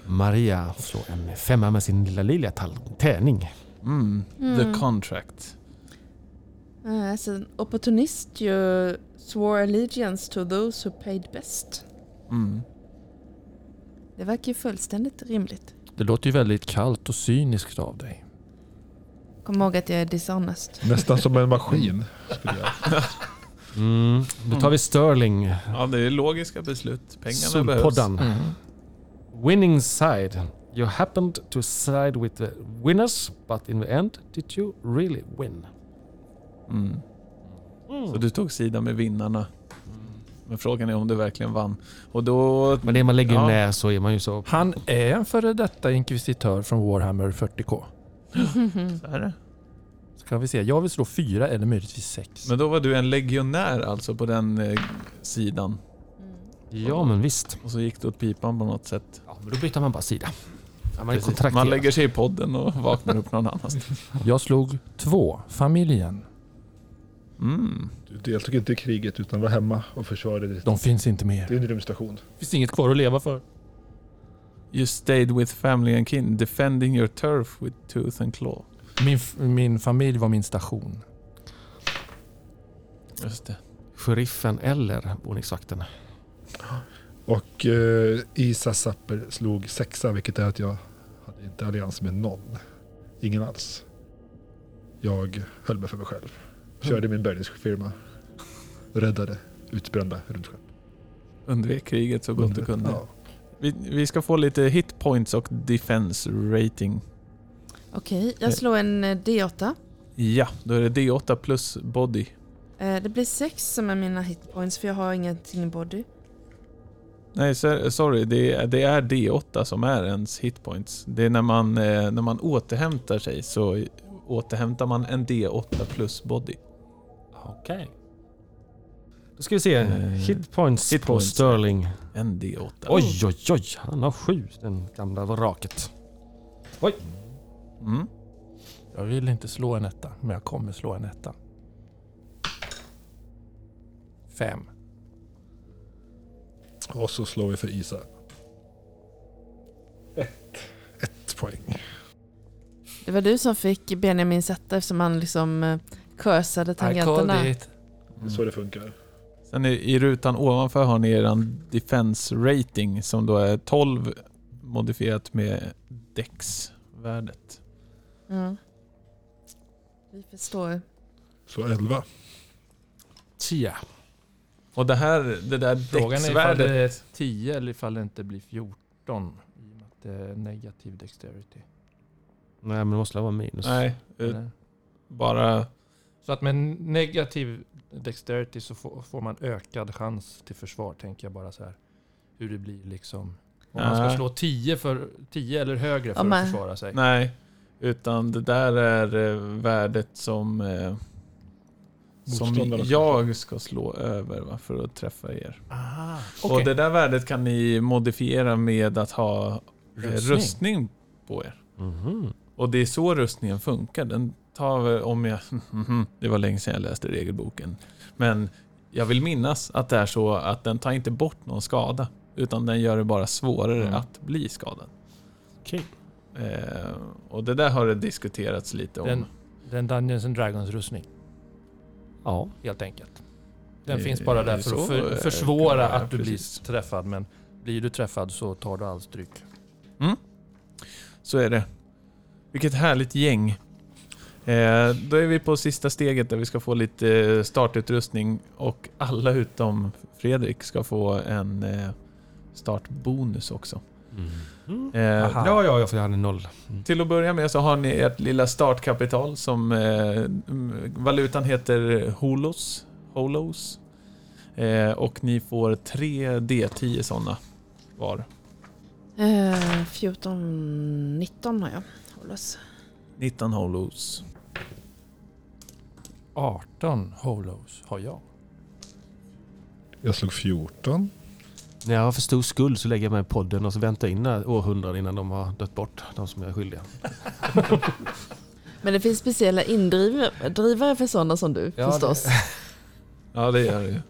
Maria slår en femma med sin lilla tal- tärning. Mm, Mm. The contract. Uh, as an opportunist you swore allegiance to those who paid best. Mm. Det verkar ju fullständigt rimligt. Det låter ju väldigt kallt och cyniskt av dig. Kom ihåg att jag är dishonest. Nästan som en maskin. Mm. Då tar vi Sterling. Ja, det är logiska beslut. Pengarna behövs. Sulpoddan. Winning side. You happened to side with the winners, but in the end did you really win? Mm. Så du tog sida med vinnarna. Men frågan är om du verkligen vann. Och då... Men det man lägger Ja. ner så är man ju så... Han är en före detta inkvisitör från Warhammer 40K. Så är det. Ska vi se, jag vill slå fyra eller möjligtvis sex. Men då var du en legionär alltså på den eh, sidan. Ja men visst. Och så gick det åt pipan på något sätt. Men då byter man bara sida. Ja, man är Precis. Man lägger sig i podden och vaknar upp någon annanstans. Jag slog två, familjen. Mm. Du deltog inte i kriget utan var hemma och försvarade ditt, De finns inte mer. din rymdstation. Det finns inget kvar att leva för. You stayed with family and kin, defending your turf with tooth and claw. Min, f- min familj var min station. Just det. Sheriffen eller ordningsvakten. Och eh, Isa Sapper slog sexa vilket är att jag hade inte allians med någon. Ingen alls. Jag höll mig för mig själv. Körde min bärgningsfirma. Räddade utbrända rymdskepp. Undvek kriget så gott du kunde. Ja. Vi, vi ska få lite hit points och defense rating. Okej, jag slår en eh, D8. Ja, då är det D8 plus body. Eh, Det blir sex som är mina hitpoints för jag har ingenting i body. Nej, so- sorry. Det är, det är D8 som är ens hitpoints. Det är när man, eh, när man återhämtar sig så återhämtar man en D8 plus body. Okej. Då ska vi se. Eh, Hitpoints hit på points. Sterling. En D8. Oj, oj, oj. Han har sju, den gamla vraket. Mm. Jag vill inte slå en etta, men jag kommer slå en etta. Fem. Och så slår vi för Isa. Ett. Ett poäng. Det var du som fick Benjamin sätta eftersom han liksom eh, cursade tangenterna. it. Det är så det funkar. Sen i, i rutan ovanför har ni er defense rating som då är 12 modifierat med dex-värdet. Mm. Vi förstår. Så elva. Tia. Och det här, det där Frågan är ifall det är 10 eller ifall det inte blir 14. I och med att det är negativ dexterity. Nej, men det måste vara minus. Nej, eh, Eller? bara... Så att med negativ dexterity så får, får man ökad chans till försvar, tänker jag bara så här. Hur det blir liksom. Om man ska slå 10, för, 10 eller högre för men- att försvara sig. Nej, utan det där är eh, värdet som... Eh, som jag ska slå över va, för att träffa er. Aha, Och det där värdet kan ni modifiera med att ha eh, Rustning. rustning på er. Mhm. Och det är så rustningen funkar. Den tar väl, om jag... Det var länge sedan jag läste regelboken. Men jag vill minnas att det är så att den tar inte bort någon skada. Utan den gör det bara svårare Mm. att bli skadad. Okej. Eh, och det där har det diskuterats lite om. Den, den Dungeons and Dragons rustning, Ja. helt enkelt. Den Eh, finns bara där för att för, eh, försvåra ja, att du precis. blir träffad. Men blir du träffad så tar du all stryk. Så är det. Vilket härligt gäng. Eh, då är vi på sista steget där vi ska få lite startutrustning och alla utom Fredrik ska få en eh, startbonus också. Mhm. Eh. Ja, ja, ja, för jag hade noll. Mm. till att börja med så har ni ert lilla startkapital som eh, mm, valutan heter Holos. Holos. Eh, och ni får tre D10 sådana var. Eh, 14, 19 har jag. Hållas. 19 Holos. 18 holos har jag. Jag slog 14. När jag har för stor skuld så lägger jag mig i podden och så väntar jag in århundraden innan de har dött bort, de som är skyldiga. Men det finns speciella indrivare för sådana som du Ja, förstås. Ja, det gör det ju.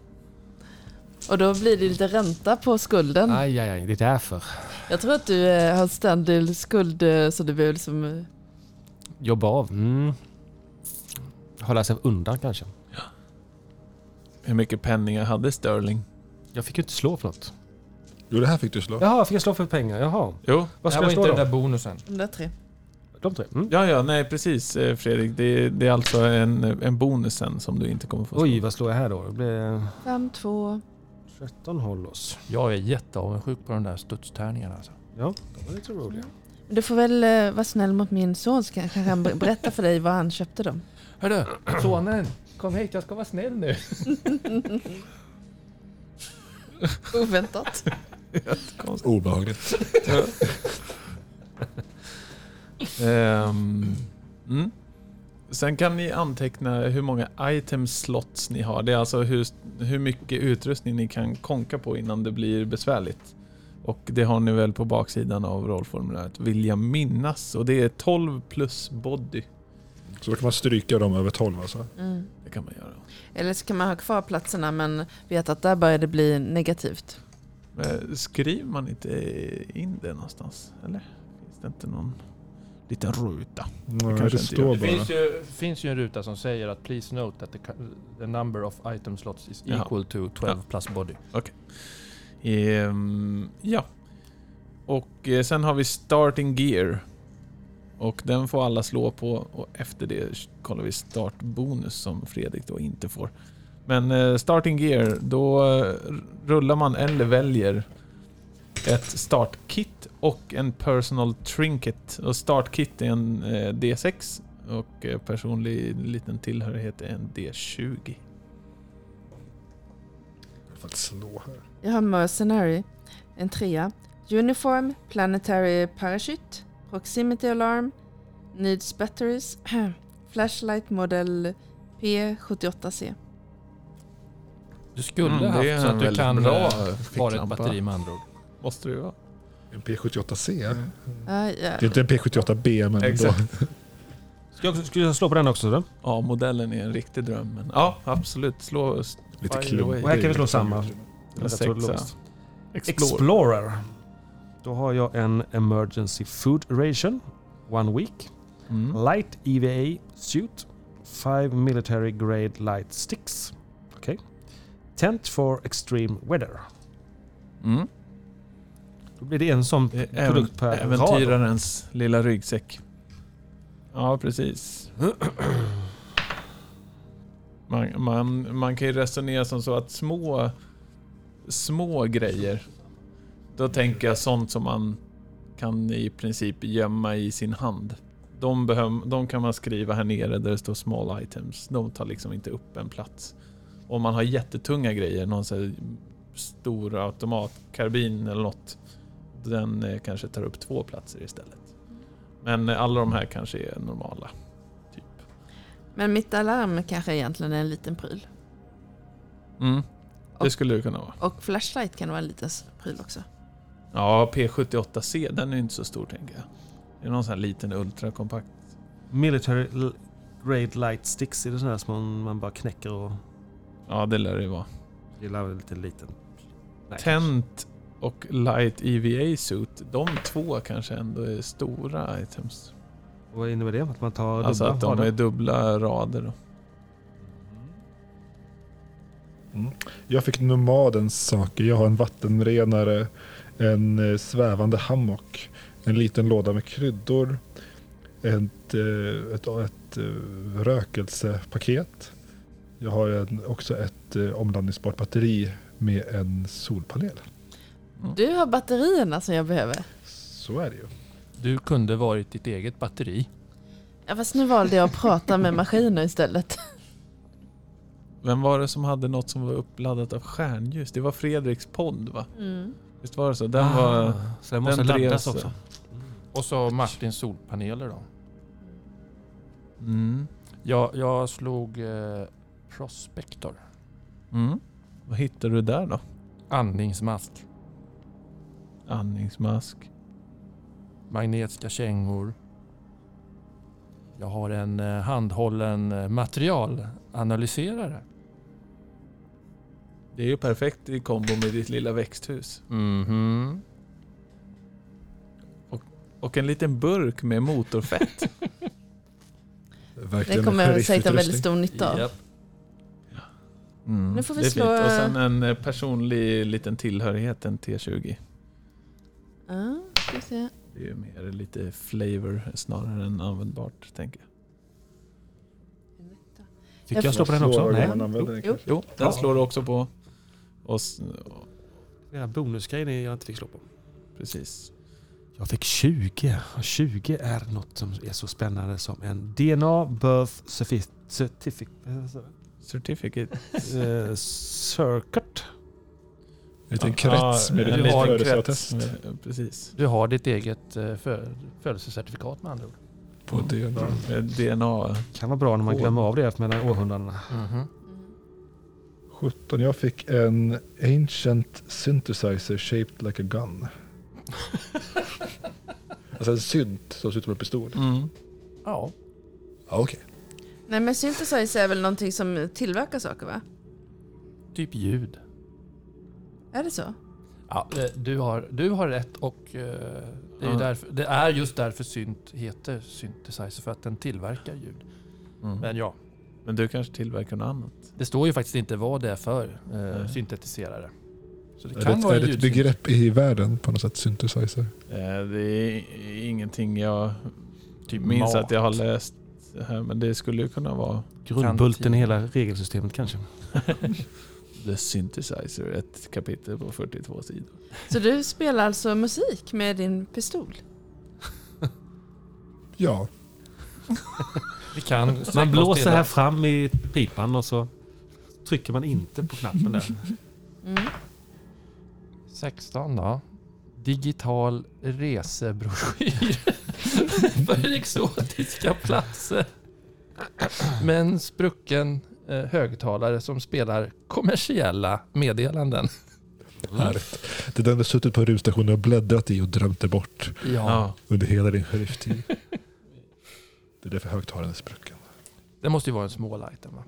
Och då blir det lite ränta på skulden. Aj, aj, aj, det är därför. Jag tror att du eh, har ständig skuld eh, så du behöver liksom... eh, Jobba av. Mm. Hålla sig undan kanske. Hur mycket penningar hade Sterling? Jag fick ju inte slå för något. Jo, det här fick du slå. Jaha, fick jag slå för pengar? Jaha. Jo, Vad Det ska här var jag inte slå den då? där bonusen. De där tre. De tre? Mm. ja, ja, nej precis eh, Fredrik. Det, det är alltså en, en bonus sen som du inte kommer få slå. Oj, vad slår jag här då? Det blir Fem, två. 13 håll oss. Jag är jätteavundsjuk på de där studstärningarna. Alltså. Ja, de var lite roliga. Du får väl eh, vara snäll mot min son så kanske han ber- berätta för dig var han köpte dem. Hörru, sonen! Kom hit, jag ska vara snäll nu. Oväntat. Obehagligt. Ehm, mm. Sen kan ni anteckna hur många item slots ni har. Det är alltså hur, hur mycket utrustning ni kan konka på innan det blir besvärligt. Och det har ni väl på baksidan av rollformuläret, vill jag minnas. Och det är 12 plus body. Så då kan man stryka dem över 12 alltså. Mm. Det kan man göra. Eller så kan man ha kvar platserna men vet att där börjar det bli negativt. Eh, Skriver man inte in det någonstans? Eller? Finns det inte någon liten ruta? Nej, det inte står gör. Det bara. finns ju, finns ju en ruta som säger att please note that the, the number of item slots is Jaha. equal to 12 plus body. Ehm, ja. Och eh, sen har vi starting gear. Och den får alla slå på och efter det kollar vi startbonus som Fredrik då inte får. Men eh, starting gear, då eh, rullar man eller väljer ett startkit och en personal trinket. Och startkit är en eh, D6 och eh, personlig liten tillhörighet är en D20. För att slå här. Jag har Mercenary, en trea. Uniform, Planetary Parachute, Proximity Alarm, Needs Batteries, Flashlight modell P78C. Du skulle Mm, haft så en att du kan bra eh, vara ett ficklampa. batteri med andra ord. Måste ju vara. En P78C. Mm. Ja, ja. Det är inte en P78B men Exakt. ändå. Ska jag, ska jag slå på den också då? Ja, modellen är en riktig dröm. Men ja, absolut. Slå Lite klumpig. Och här kan vi slå samma. en Jag tror det sexa. låst. Explore. Explorer. Då har jag en Emergency Food Ration. One week. Mm. Light EVA Suit. Five Military Grade Light Sticks. Okej. Tent for Extreme Weather. Mm. Då blir det en sån produkt per även, rad. äventyrarens lilla ryggsäck. Ja, precis. Man, man, man kan ju resonera som så att små, små grejer, då tänker jag sånt som man kan i princip gömma i sin hand. De, behöv, de kan man skriva här nere där det står small items. De tar liksom inte upp en plats. Om man har jättetunga grejer, någon sån här stor automatkarbin eller något, den eh, kanske tar upp två platser istället. Men alla de här kanske är normala. Typ. Men mitt alarm kanske egentligen är en liten pryl. Mm. Det Och- skulle det kunna vara. Och flashlight kan vara en liten pryl också. Ja, P78C, den är inte så stor tänker jag. Det är någon sån här liten ultrakompakt. Military Grade Light Sticks. Är det sådana här som man bara knäcker och Ja, det lär det vara. gillar lite liten? Nej, Tent och Light EVA Suit, de två kanske ändå är stora items. Vad innebär det? Att man tar Alltså dubbla att de rader? är dubbla rader. Då. Mm. Jag fick nomadens saker. Jag har en vattenrenare, en eh, svävande hammock, en liten låda med kryddor, ett, eh, ett, ett, eh, rökelsepaket. Jag har en, också ett eh, omladdningsbart batteri med en solpanel. Du har batterierna som jag behöver. Så är det ju. Du kunde varit ditt eget batteri. Ja, fast nu valde jag att prata med maskiner istället. Vem var det som hade något som var uppladdat av stjärnljus? Det var Fredriks podd va? Mm. Visst var det så? Den Ah, var... så den måste den laddas också. Och så Martins solpaneler då. Mm. Jag, jag slog eh, Prospector. Mm. Vad hittade du där då? Andningsmask. Andningsmask. Magnetiska kängor. Jag har en eh, handhållen eh, materialanalyserare. Det är ju perfekt i kombo med ditt lilla växthus. Mhm. Och en liten burk med motorfett. Verkligen Det kommer säkert ha väldigt stor nytta av. Japp. Mm. Nu får vi det är slå, fint. Och sen en eh, personlig liten tillhörighet, en T20. Ja, ska vi se. Det är ju mer lite flavor snarare än användbart, tänker jag. Fick jag slå på den också? Nej. Den Jo. Jo, den Ja. slår du också på. Och, s- Flera bonusgrejer jag inte fick slå på. precis. Jag fick 20. Och 20 är något som är så spännande som en DNA Birth Certifi- Certificate. Certificate. eh, Circuit. En liten krets med en liten födelseattest krets Precis. Du har ditt eget eh, fö- födelsecertifikat med andra ord. på DNA. DNA. Kan vara bra när man glömmer av det mellan århundradena. Mm. 17. Jag fick en Ancient Synthesizer shaped like a gun. alltså en synt som ser ut som en pistol. Mm. Ja. Ja, okej. Nej men synthesizer är väl någonting som tillverkar saker va? Typ ljud. Är det så? Ja, eh, du, har, du har rätt och eh, det, är ju Ja. därför, det är just därför synt heter synthesizer, för att den tillverkar ljud. Mm. Men ja, Men du kanske tillverkar något annat? det står ju faktiskt inte vad det är för eh, syntetiserare. Så det Är, kan det, vara är det ett begrepp i världen på något sätt? Synthesizer? Eh, Det är ingenting jag Typ minns mat. att jag har läst här, men det skulle ju kunna vara Grundbulten i hela regelsystemet kanske. The Synthesizer, ett kapitel på 42 sidor. Så du spelar alltså musik med din pistol? Ja. Vi kan Man blåser här fram i pipan och så trycker man inte på knappen där. Mm. 16 då. Digital resebroschyr för exotiska platser. Med en sprucken eh, högtalare som spelar kommersiella meddelanden. Härligt. Det är den du suttit på rymdstationen och bläddrat i och drömt det bort Ja. under hela din sheriff-tid. Det är därför högtalaren är sprucken. Det måste ju vara en small item va?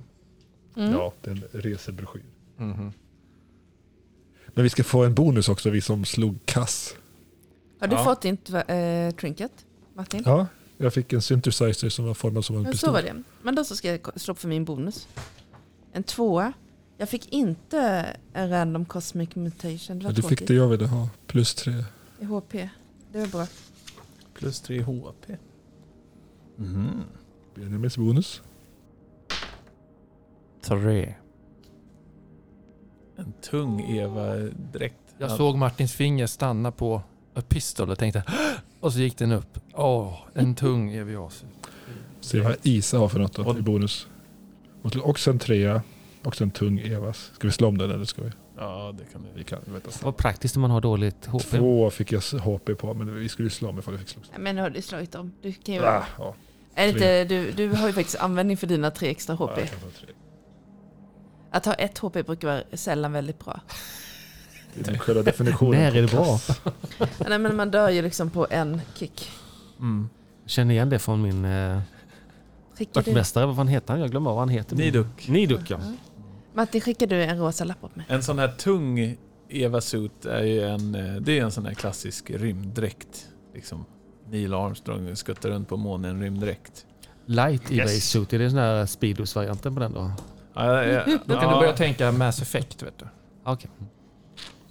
Mm. Ja, det är en resebroschyr. Mhm. Men vi ska få en bonus också, vi som slog kass. Har du Ja. fått ditt äh, trinket Martin? Ja, jag fick en synthesizer som var formad som en Ja, så pistol. var det. Men då så ska jag slå upp för min bonus. En tvåa. Jag fick inte en random cosmic mutation. Det var Ja, du tråkigt. fick det jag ville ha, plus tre. I HP. Det var bra. Plus 3 HP. Mhm. Benjamins bonus. Tre. En tung Eva-dräkt. Jag Ja. såg Martins finger stanna på a pistol och tänkte och så gick den upp. Åh, en tung EVAs. Se vad Isa har för något då, Och- i bonus. Och till- också en trea. Också en tung Evas. Ska vi slå om den eller ska vi? Ja, det kan Vi du. kan. Vänta. Vad praktiskt om man har dåligt HP. Två fick jag HP på, men vi skulle ju slå om ifall vi fick slå. Men har du slagit om. Du, kan ju, Ah, ja. är det inte, du, du har ju faktiskt användning för dina tre extra HP. Ja, jag kan få tre. Att ha ett HP brukar vara sällan väldigt bra. Är själva definitionen. När är det bra? Nej, men man dör ju liksom på en kick. Mm. Känner igen det från min eh, vaktmästare. Vad fan heter han? Jag glömmer vad han heter. Niduk. Niduk ja. Ja. Martin, skickar du en rosa lapp åt mig? En sån här tung Eva-suit är ju en, eh, det är en sån här klassisk rymddräkt. Liksom. Neil Armstrong skuttar runt på månen rymddräkt. Light Yes. Erase Suit. Är det den där Speedos-varianten på den då? Ja, ja, Då kan du börja tänka Mass Effect vet du. Okej.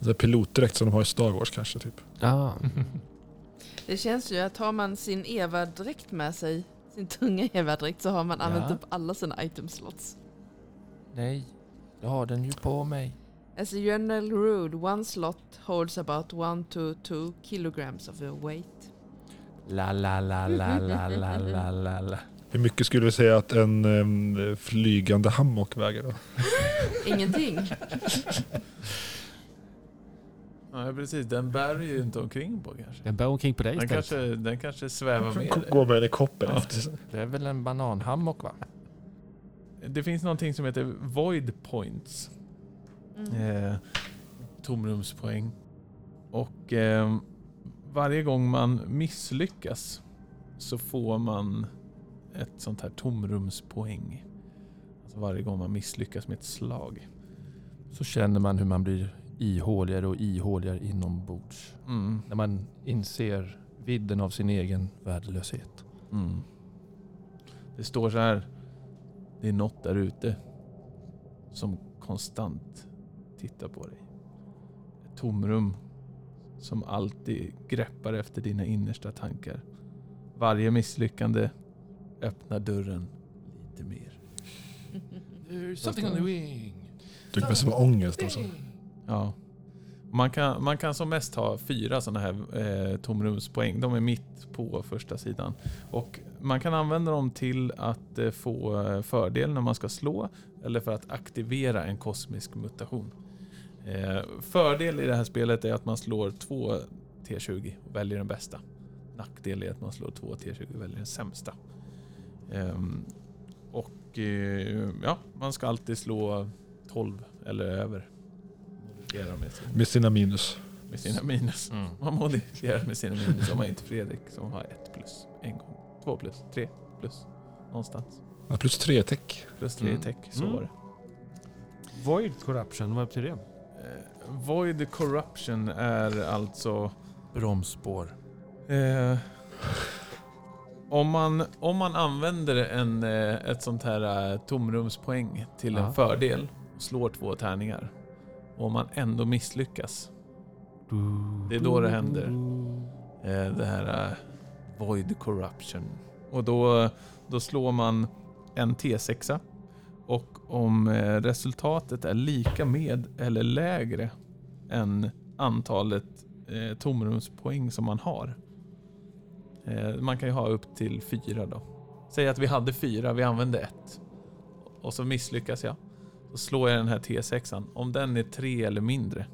Det är pilotdräkt som de har i Star Wars kanske. Typ. Ja. Det känns ju att har man sin Eva-dräkt med sig, sin tunga Eva-dräkt, så har man använt Ja. upp alla sina itemslots. Nej, jag har den ju på mig. As a general rule, one slot holds about 1 to 2 kilograms of your weight. La la la la la la la la la. Hur mycket skulle du säga att en em, flygande hammock väger då? Ingenting. Ja, precis. Den bär ju inte omkring på kanske. Den bär omkring på dig Den kanske, den kanske svävar med dig. Gå med den i koppen Ja. efter. Det är väl en bananhammock va? Det finns någonting som heter void points. Mm. Eh, tomrumspoäng. Och eh, varje gång man misslyckas så får man ett sånt här tomrumspoäng. Alltså varje gång man misslyckas med ett slag. Så känner man hur man blir ihåligare och ihåligare inombords. Mm. När man inser vidden av sin egen värdelöshet. Mm. Det står så här. Det är något där ute som konstant tittar på dig. Ett tomrum som alltid greppar efter dina innersta tankar. Varje misslyckande öppnar dörren lite mer. There's something on the wing. Tycker mest som ångest alltså. Ja. Man kan, man kan som mest ha fyra sådana här eh, tomrumspoäng. De är mitt på första sidan. Och man kan använda dem till att eh, få eh, fördel när man ska slå eller för att aktivera en kosmisk mutation. Eh, fördel i det här spelet är att man slår två T20 och väljer den bästa. Nackdel är att man slår två T20 och väljer den sämsta. Ehm, och eh, ja, man ska alltid slå 12 eller över. Modifiera med, sin, Med sina minus. med sina minus. Mm. Man modifierar med sina minus om man inte Fredrik som har ett plus en gång. Två plus, tre plus. Någonstans. Ja, plus tre tech. Plus tre Mm. tech, så Mm. var det. Void corruption, vad betyder det? Eh, Void corruption är alltså Bromsspår. Eh, om, man, om man använder en, eh, ett sånt här eh, tomrumspoäng till Ja. en fördel och slår två tärningar och om man ändå misslyckas. Det är då det händer. Eh, det här eh, void corruption. Och då, då slår man en T6 och om eh, resultatet är lika med eller lägre än antalet eh, tomrumspoäng som man har. Eh, man kan ju ha upp till fyra då. Säg att vi hade fyra, vi använde ett. Och så misslyckas jag. Så slår jag den här T6an. Om den är tre eller mindre,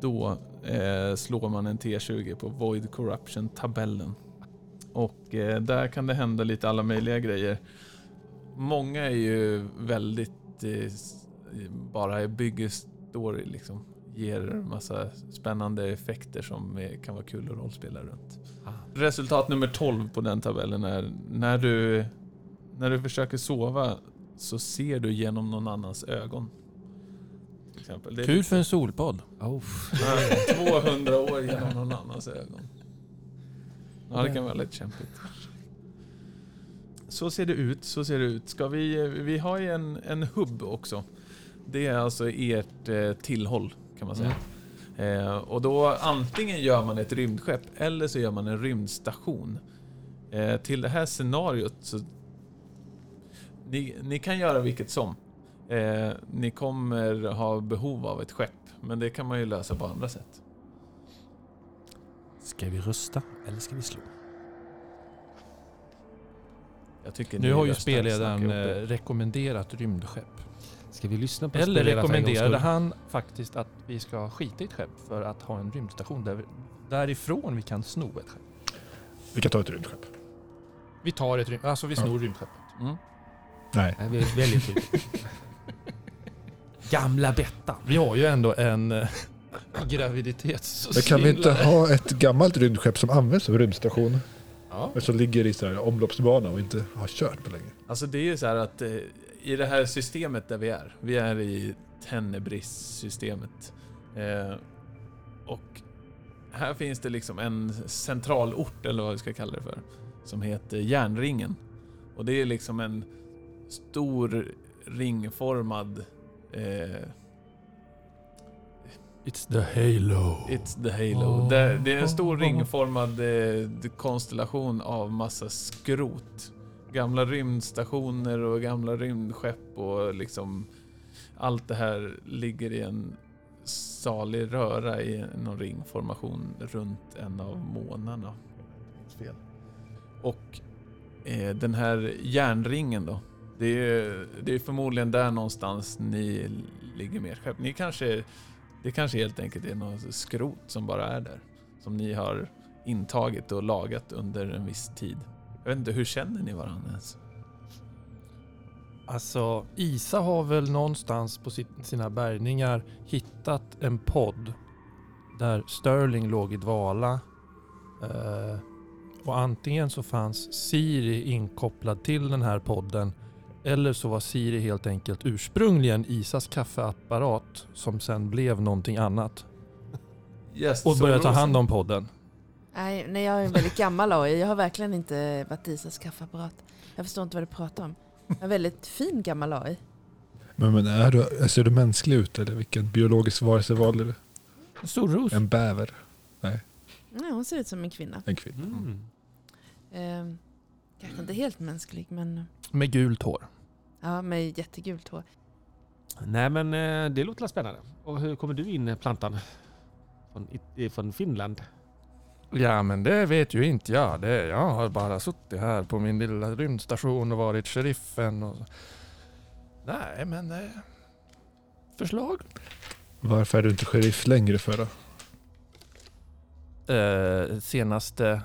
då eh, slår man en T20 på Void Corruption-tabellen. Och eh, där kan det hända lite alla möjliga grejer. Många är ju väldigt eh, bara bygger story liksom. Ger massa spännande effekter som är, kan vara kul att rollspela runt. Ah. Resultat nummer 12 på den tabellen är när du, när du försöker sova så ser du genom någon annans ögon. Till exempel. Det är Kul för en solpodd. Oh. Ja, 200 år genom någon annans ögon. Ja, det kan vara lite kämpigt. Så ser det ut, så ser det ut. Ska vi, vi har ju en, en hubb också. Det är alltså ert eh, tillhåll kan man säga. Eh, och då antingen gör man ett rymdskepp eller så gör man en rymdstation. Eh, till det här scenariot så... Ni, ni kan göra vilket som. Eh, ni kommer ha behov av ett skepp, men det kan man ju lösa på andra sätt. Ska vi rösta eller ska vi slå? Jag tycker Nu har ju spelledaren eh, rekommenderat rymdskepp. Ska vi lyssna på Eller rekommenderade han faktiskt att vi ska skita i ett skepp för att ha en rymdstation där vi, därifrån vi kan sno ett skepp. Vi kan ta ett rymdskepp. Vi tar ett rymd... Alltså vi Ja. snor rymdskeppet. Mm. Nej. Nej, vi är väldigt tydligt. Gamla Bettan. Vi har ju ändå en eh, graviditets... Men kan vi inte ha ett gammalt rymdskepp som används som rymdstation? Ja. Men som ligger i så här omloppsbana och inte har kört på länge. Alltså det är ju så här att eh, i det här systemet där vi är, vi är i Tenebris-systemet. Eh, och här finns det liksom en centralort, eller vad vi ska kalla det för, som heter Järnringen. Och det är liksom en stor ringformad eh, It's the halo. It's the Halo. Oh. Det, det är en stor ringformad eh, konstellation av massa skrot. Gamla rymdstationer och gamla rymdskepp och liksom allt det här ligger i en salig röra i någon ringformation runt en av månarna. Fel. Och eh, den här järnringen då. Det är, det är förmodligen där någonstans ni ligger med ert skepp. Ni kanske, det kanske helt enkelt är något skrot som bara är där. Som ni har intagit och lagat under en viss tid. Jag vet inte, hur känner ni varandra ens? Alltså, Isa har väl någonstans på sina bärgningar hittat en podd där Sterling låg i dvala. Eh, och antingen så fanns Siri inkopplad till den här podden eller så var Siri helt enkelt ursprungligen Isas kaffeapparat som sen blev någonting annat Yes, och började ta hand om podden. Nej, nej, jag är en väldigt gammal AI. Jag har verkligen inte varit Isas kaffeapparat. Jag förstår inte vad du pratar om. Jag är en väldigt fin gammal AI. Men, men är du, ser du mänsklig ut eller vilken biologisk varelse valde du? En stor ros. En bäver? Ja, hon ser ut som en kvinna. En kvinna? Mm. Eh, kanske inte helt mänsklig men Med gult hår. Ja, med jättegult hår. Nej men eh, det låter spännande. Och hur kommer du in eh, plantan? Från, från Finland? Ja men det vet ju inte jag. Det, jag har bara suttit här på min lilla rymdstation och varit sheriffen. Och... Nej men... Eh, förslag? Varför är du inte sheriff längre för då? Eh, senaste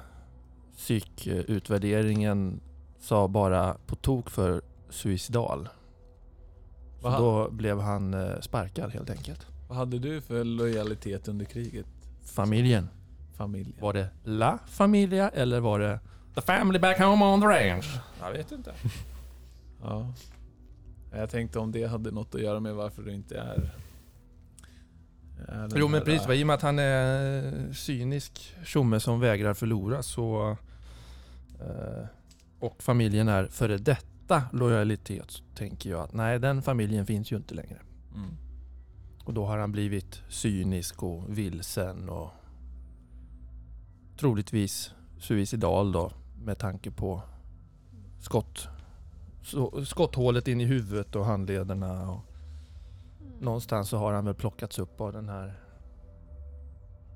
psykutvärderingen sa bara på tok för suicidal. Så Vad- då blev han eh, sparkad helt enkelt. Vad hade du för lojalitet under kriget? Familjen. Familjen? Var det La Familia eller var det The Family Back Home on the Range? Jag vet inte. Ja. Jag tänkte om det hade något att göra med varför du inte är... är Jo men precis, va, i och med att han är cynisk tjomme som vägrar förlora så... Eh, och familjen är före detta lojalitet så tänker jag att nej den familjen finns ju inte längre. Mm. Och då har han blivit cynisk och vilsen och troligtvis suicidal då med tanke på skott, så, skotthålet in i huvudet och handlederna. Och någonstans så har han väl plockats upp av den här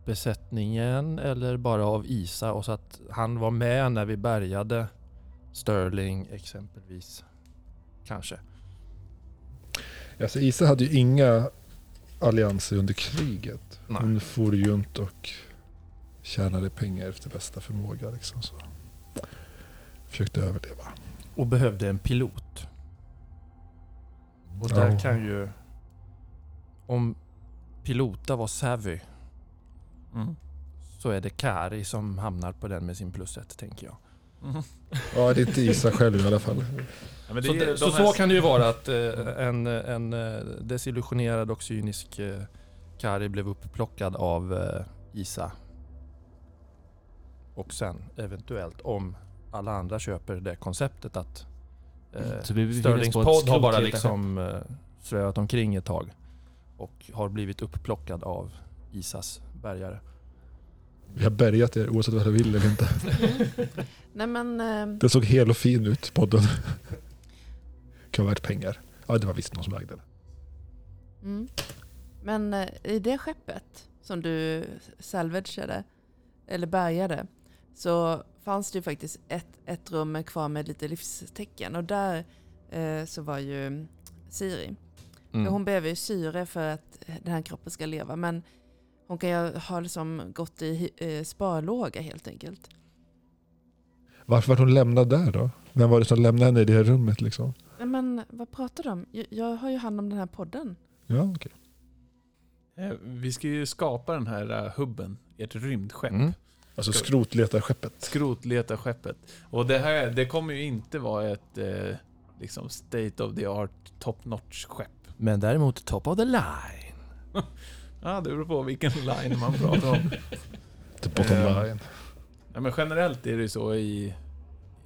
besättningen eller bara av Isa och så att han var med när vi bärgade Sterling exempelvis. Kanske. Alltså Isa hade ju inga allianser under kriget. Nej. Hon for ju runt och tjänade pengar efter bästa förmåga. Liksom, så. Försökte överleva. Och behövde en pilot. Och där Ja. kan ju... Om pilota var savvy Mm. så är det Kari som hamnar på den med sin plus ett tänker jag. Ja, det är inte Isa själv i alla fall. Ja, men det Så, är- så, här- så kan det ju vara att eh, en, en eh, desillusionerad och cynisk eh, Kari blev upplockad av eh, Isa. Och sen eventuellt om alla andra köper det konceptet att eh, på ett podd har bara liksom eh, svävat omkring ett tag. Och har blivit upplockad av Isas bärgare. Vi har bärgat er oavsett vad du vill eller inte. Nej men eh, Den såg hel och fin ut, podden. Kan vara värt pengar. Ja, det var visst någon som ägde den. Mm. Men eh, i det skeppet som du salvageade, eller bärgade, så fanns det ju faktiskt ett, ett rum kvar med lite livstecken. Och där eh, så var ju Siri. Mm. För Hon behöver ju syre för att den här kroppen ska leva. Men hon kan ju ha liksom gått i eh, sparlåga helt enkelt. Varför var hon lämnad där då? Vem var det som lämnade henne i det här rummet liksom? Nej, Men vad pratar du om? Jag, jag har ju hand om den här podden. Ja, okej. Eh, Vi ska ju skapa den här eh, hubben, ert rymdskepp. Mm. Alltså skrotledarskeppet. Skrotletarskeppet. Och det här, det kommer ju inte vara ett eh, liksom state of the art top notch skepp. Men däremot top of the line. Ja, det beror på vilken line man pratar om. The bottom Eh, line. Ja, men generellt är det ju så i,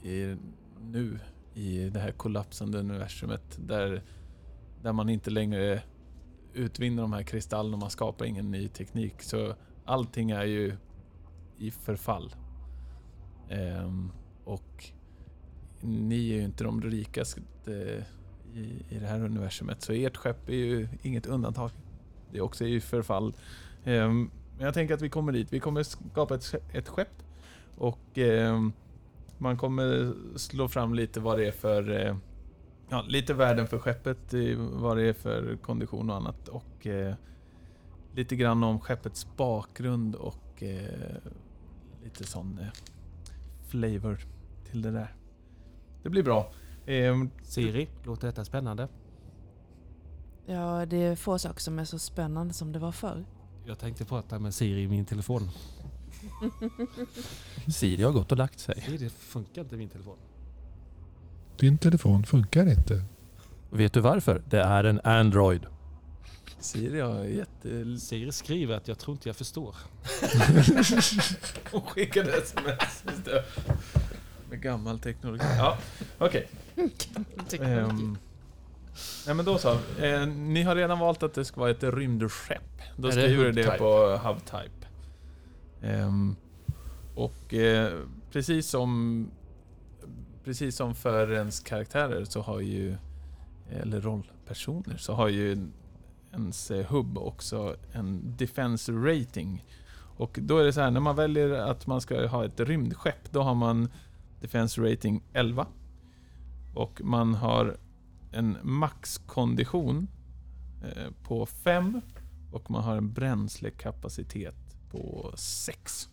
i nu i det här kollapsande universumet där, där man inte längre utvinner de här kristallerna och man skapar ingen ny teknik. Så allting är ju i förfall. Ehm, och ni är ju inte de rikaste eh, i, i det här universumet. Så ert skepp är ju inget undantag. Det är också i förfall. Ehm, men jag tänker att vi kommer dit. Vi kommer skapa ett, ett skepp och ehm, man kommer slå fram lite vad det är för... Eh, ja, lite värden för skeppet, eh, vad det är för kondition och annat. Och eh, lite grann om skeppets bakgrund och eh, lite sån eh, flavor till det där. Det blir bra. Ehm, Siri, låter detta spännande? Ja, det är få saker som är så spännande som det var förr. Jag tänkte prata med Siri i min telefon. Siri har gått och lagt sig. Det funkar inte min telefon. Din telefon funkar inte. Vet du varför? Det är en Android. Siri har jätte... Siri skriver att jag tror inte jag förstår. Hon skickade sms. Med gammal teknologi. Ja, okej. Ehm, Nej men då så. Eh, ni har redan valt att det ska vara ett rymdskepp. Då skriver du det på hub-type. Ehm, och eh, precis som precis som för ens karaktärer så har ju, eller rollpersoner, så har ju ens hubb hub också en defense rating. Och då är det så här, när man väljer att man ska ha ett rymdskepp, då har man defense rating 11. Och man har en maxkondition eh, på 5 och man har en bränslekapacitet på 6.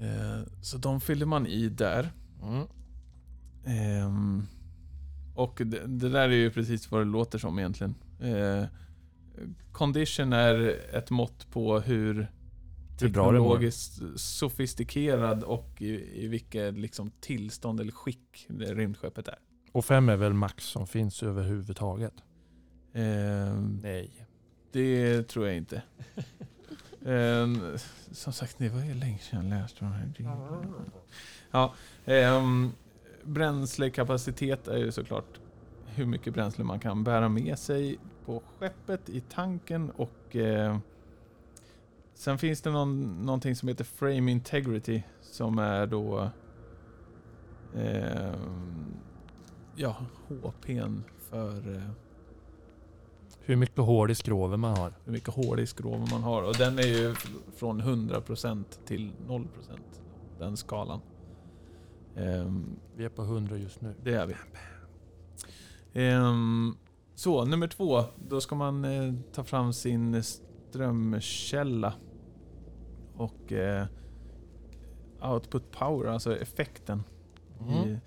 Eh, så de fyller man i där. Mm. Ehm, och det, det där är ju precis vad det låter som egentligen. Eh, condition är ett mått på hur teknologiskt sofistikerad och i, i vilket liksom tillstånd eller skick rymdskeppet är. Och fem är väl max som finns överhuvudtaget? Ehm, Nej det tror jag inte. um, som sagt, det var ju länge sedan jag läste de här jinglarna. Ja, um, bränslekapacitet är ju såklart hur mycket bränsle man kan bära med sig på skeppet, i tanken och eh, sen finns det någon, någonting som heter frame integrity som är då ehm, ja, HP'n för eh, hur mycket hål i skroven man har. hur mycket hål i skroven man har. Och den är ju från 100% till 0%. Den skalan. Ehm, Vi är på 100 just nu. det är vi. Ehm, så, nummer två. Då ska man eh, ta fram sin strömkälla. Och eh, output power, alltså effekten. Mm. I,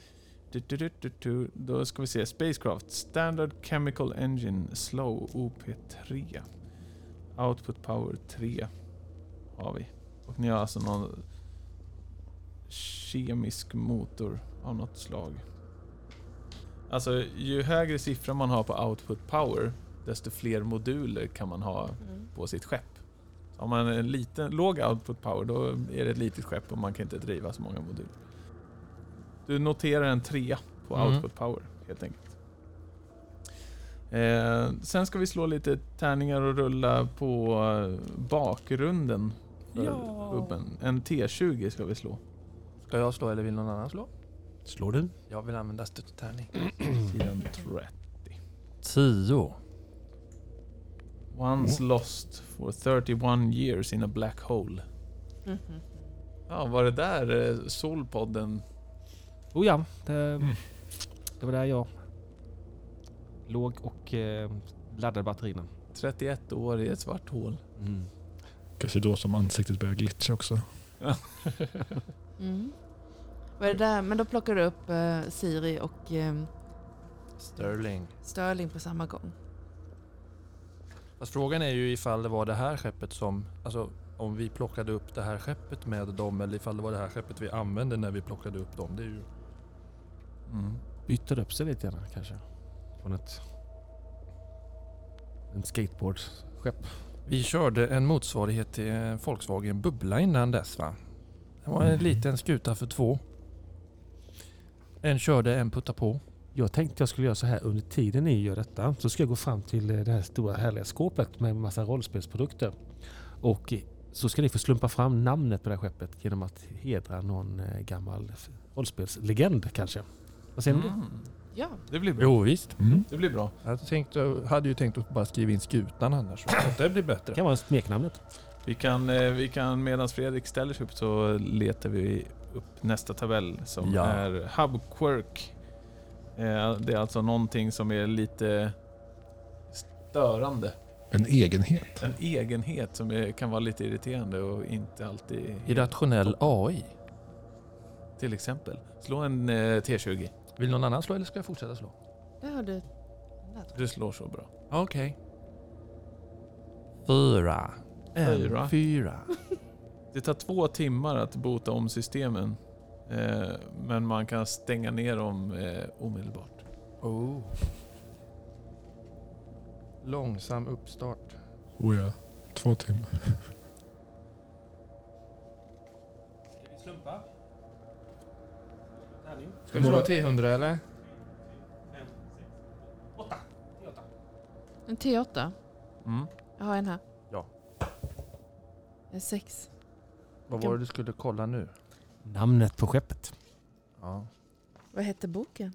du, du, du. Då ska vi se. Spacecraft. Standard Chemical Engine Slow OP3. Output Power 3 har vi. Och ni har alltså någon kemisk motor av något slag. Alltså ju högre siffra man har på output power, desto fler moduler kan man ha Mm. på sitt skepp. Så har man en liten, låg output power, då är det ett litet skepp och man kan inte driva så många moduler. Du noterar en trea på Mm. output power, helt enkelt. Eh, sen ska vi slå lite tärningar och rulla på eh, bakgrunden för Ja. En T20 ska vi slå. Ska jag slå eller vill någon annan slå? Slår du? Jag vill använda stöttärning. Sidan 30. 10. Once lost for 31 years in a black hole. Mhm. Ja, var det där eh, Solpodden Oh ja, det, det var där jag låg och eh, laddade batterierna. 31 år i ett svart hål? Mm. Kanske då som ansiktet börjar glitcha också. Mm. Vad är det där? Men då plockar du upp eh, Siri och eh, Sterling. Sterling på samma gång. Fast frågan är ju ifall det var det här skeppet som, alltså om vi plockade upp det här skeppet med dem eller ifall det var det här skeppet vi använde när vi plockade upp dem. Det är ju... Mm. Bytte upp sig lite grann kanske. Från ett en skateboardskepp. Vi körde en motsvarighet till en Volkswagen Bubbla innan dess va? Det var en liten skuta för två. En körde, en putta på. Jag tänkte jag skulle göra så här under tiden ni gör detta. Så ska jag gå fram till eh, det här stora härliga skåpet med massa rollspelsprodukter. Och eh, så ska ni få slumpa fram namnet på det här skeppet genom att hedra någon eh, gammal rollspelslegend kanske. Vad säger ni det? Mm. Ja. Det blir bra. Jo visst. Mm. Det blir bra. Jag tänkte, hade ju tänkt att bara skriva in skutan annars. Så att det blir Det bättre. kan vara smeknamnet. Vi kan, eh, vi kan medan Fredrik ställer sig upp så letar vi upp nästa tabell som Ja. är Hub Quirk. Eh, Det är alltså någonting som är lite störande. En egenhet. En egenhet som är, kan vara lite irriterande och inte alltid... Irrationell. AI. Till exempel. Slå en eh, T20. Vill någon annan slå eller ska jag fortsätta slå? Har du Du slår så bra. Okej. Fyra. En, Fyra. Fyra. Det tar två timmar att bota om systemen. Eh, men man kan stänga ner dem eh, omedelbart. Oh. Långsam uppstart. Oh ja. Två timmar. Ska du slå T100 eller? En T8? Mm. Jag har en här. Ja. En sex. Vad var det du skulle kolla nu? Namnet på skeppet. Ja. Vad hette boken?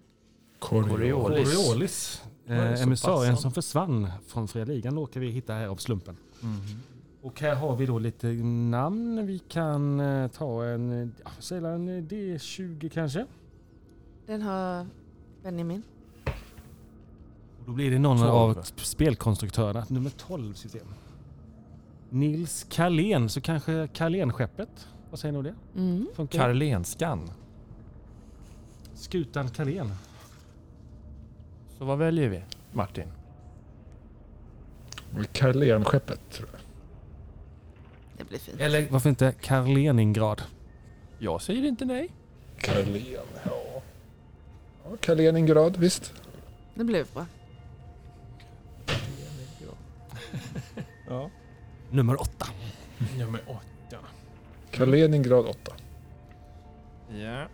Coriolis. Coriolis. Eh, Emissarien som försvann från Fria Ligan råkar vi hitta här av slumpen. Mm. Och här har vi då lite namn. Vi kan eh, ta en, säg en D20 kanske. Den har Benjamin. Och då blir det någon Tolv. av sp- spelkonstruktörerna. Nummer 12 system. Nils Carlén, så kanske Carlén-skeppet. Vad säger ni om det? Mm. Funkar? Karlenskan. Skutan Carlén. Så vad väljer vi? Martin? Karlén-skeppet tror jag. Det blir fint. Eller varför inte Carleningrad? Jag säger inte nej. Karlén, ja. Ja Karleningrad, visst. Det blev bra. Ja. Nummer 8. Nummer åtta. Karleningrad 8. Ja.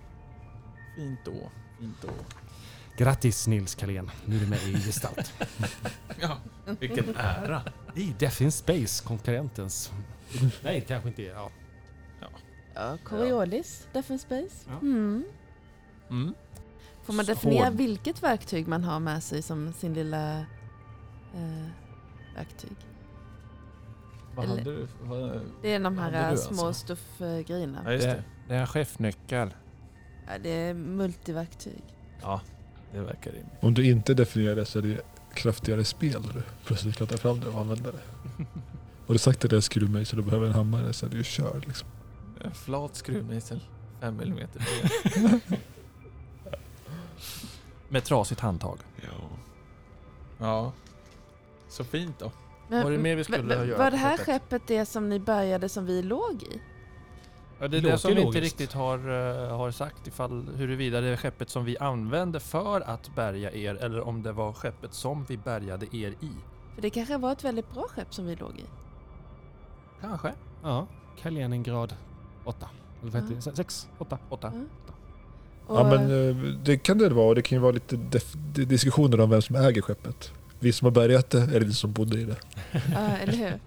Fint då. Fint då. Grattis Nils Carlén. Nu är du med i gestalt. Ja, vilken ära. I Death in Space, konkurrentens... Nej, kanske inte. Ja. Ja, Coriolis, Defense Space. Ja. Mm. Mm. Får man definiera hård. vilket verktyg man har med sig som sin lilla eh, verktyg? Vad Eller- hade du? Vad, Det är de här du eh, alltså? små stuffgrejerna. ja, just Det, det. det är en chefnyckel. Ja, det är multiverktyg. Ja, det verkar rimligt. Om du inte definierar det så är det kraftigare spel du plötsligt kan ta fram det och använda det. Har du sagt att det är skruvmejsel och du behöver en hammare så är du ju körd liksom. En flat skruvmejsel. 5 mm. Med trasigt handtag. Ja. Ja. Så fint då. Men, Var det mer vi skulle men- men göra Var det här skeppet? det som ni bärgade som vi låg i? Ja, det är Låter det som vi inte riktigt har, eh, har sagt ifall huruvida det är skeppet som vi använde för att bärga er eller om det var skeppet som vi bärgade er i. För det kanske var ett väldigt bra skepp som vi låg i. Kanske. Ja, Carleningrad 8. Eller vad heter det? 6? 8? Åtta. Och, Ja men eh, det kan det vara och det kan ju vara lite diskussioner om vem som äger skeppet. Vi som har bärgat det eller vi som bodde i det. Ja, eller hur?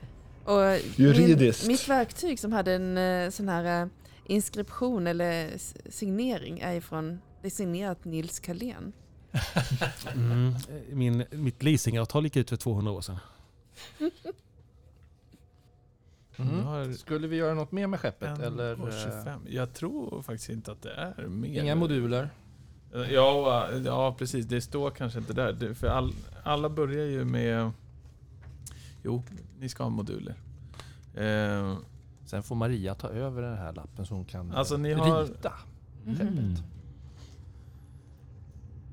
Och Juridiskt. Min, mitt verktyg som hade en eh, sån här eh, inskription eller signering är ifrån, det är signerat Nils Carlén. Mm. Min, mitt leasingavtal gick ut för 200 år sedan. Jag har Skulle vi göra något mer med skeppet en eller? och eh, 25. Jag tror faktiskt inte att det är mer. Inga moduler? Ja, ja, precis. Det står kanske inte där. Det- För all, alla börjar ju med... Jo, ni ska ha moduler. Eh, Sen får Maria ta över den här lappen så hon kan Alltså, eh, ni har- rita. Mm.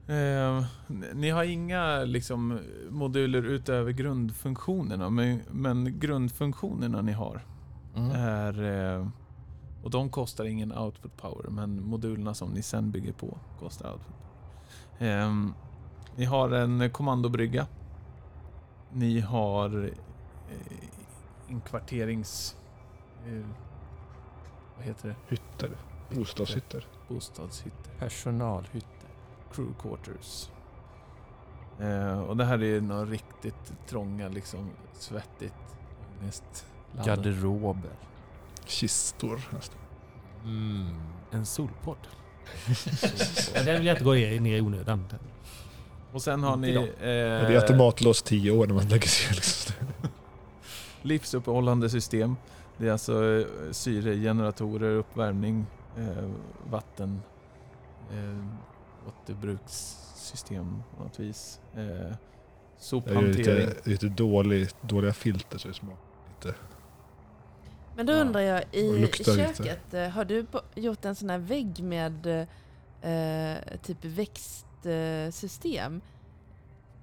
Eh, ni har inga liksom, moduler utöver grundfunktionerna, men, men grundfunktionerna ni har Mm. är... Eh, och de kostar ingen output power, men modulerna som ni sen bygger på kostar output. Eh, ni har en kommandobrygga. Ni har eh, inkvarterings... Eh, vad heter det? Hytter. Bostadshytter. Bostadshytter. Personalhytter. Crew quarters. Eh, och det här är några riktigt trånga, liksom svettigt. Garderober. Kistor. Mm. En solpodd. Ja, Den vill jag inte gå ner ner i onödan. Och sen har ni eh, Det är automatlås 10 år när man lägger sig liksom. livsuppehållande system. Det är alltså eh, syregeneratorer, uppvärmning, eh, vatten, eh, återbrukssystem på något vis. Eh, Det är sophantering. lite, lite dålig, dåliga filter så det smakar lite. Men då Ja. undrar jag, i luktar lite. köket, eh, har du gjort en sån här vägg med eh, typ växtsystem?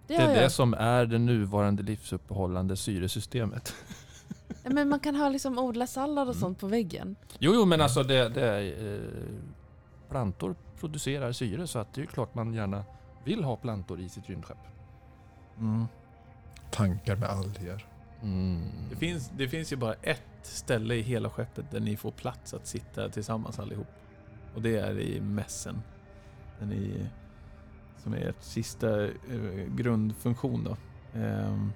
Det har är jag. det som är det nuvarande livsuppehållande syresystemet. Ja, men man kan ha liksom odla sallad och Mm. sånt på väggen. Jo, jo men alltså det, det är, eh, plantor producerar syre så att det är klart man gärna vill ha plantor i sitt rymdskepp. Mm. Tankar med alger. Mm. Det, finns, det finns ju bara ett ställe i hela skeppet där ni får plats att sitta tillsammans allihop. Och det är i mässen. Den är, som är ert sista eh, grundfunktion då. Ehm,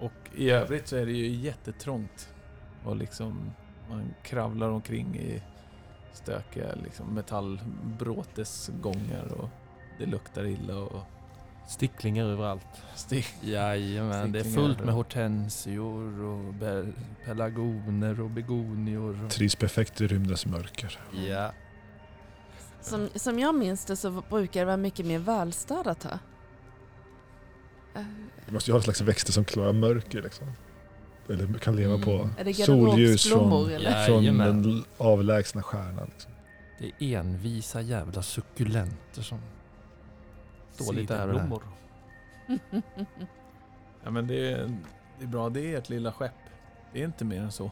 Och i övrigt så är det ju jättetrångt. Och liksom man kravlar omkring i stökiga liksom metallbråtesgångar och det luktar illa och Sticklingar överallt. stick. Jajamän, det är fullt med hortensior och pelargoner och begonior. Och... Trivs perfekt i rymdens mörker. Ja. Som, som jag minns det så brukar det vara mycket mer välstädat här. Vi måste ju ha en slags växter som klarar mörker liksom. Eller kan leva Mm. på Är det solljus från, eller? från Jajamän. den avlägsna stjärnan. Liksom. Det är envisa jävla suckulenter som står lite här och där. Ja men det är, det är bra, det är ett lilla skepp. Det är inte mer än så.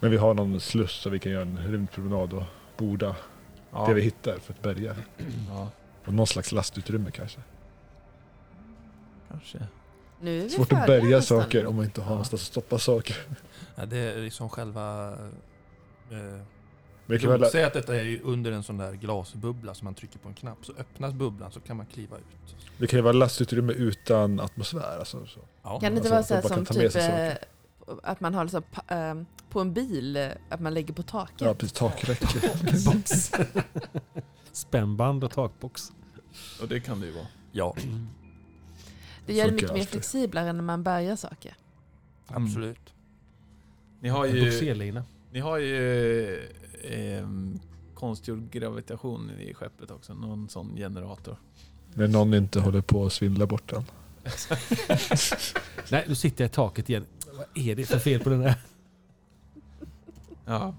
Men vi har någon sluss så vi kan göra en rymdpromenad och borda Ja, det vi hittar för att bärga. ja Och någon slags lastutrymme kanske. kanske. Nu Svårt att bärga nästan. saker om man inte har någonstans att stoppa saker. Ja, det är liksom själva... Eh, Men vi kan väl, Säg att detta är ju under en sån där glasbubbla som man trycker på en knapp. Så öppnas bubblan så kan man kliva ut. det kan ju vara lastutrymme utan atmosfär. Alltså, så. Ja. Kan det inte Alltså, vara så som typ eh, att man har liksom, eh, på en bil, eh, att man lägger på taket? Ja, precis. Takräcke. Spännband och takbox. Och det kan det ju vara. ja, det gör det mycket mer flexiblare när man bärgar saker. absolut. Ni har ju, ni har ju ehm, konstgjord gravitation i skeppet också. Någon sån generator. När någon inte håller på att svindla bort den. Nej, nu sitter jag i taket igen. Vad är det för fel på den här? Ja.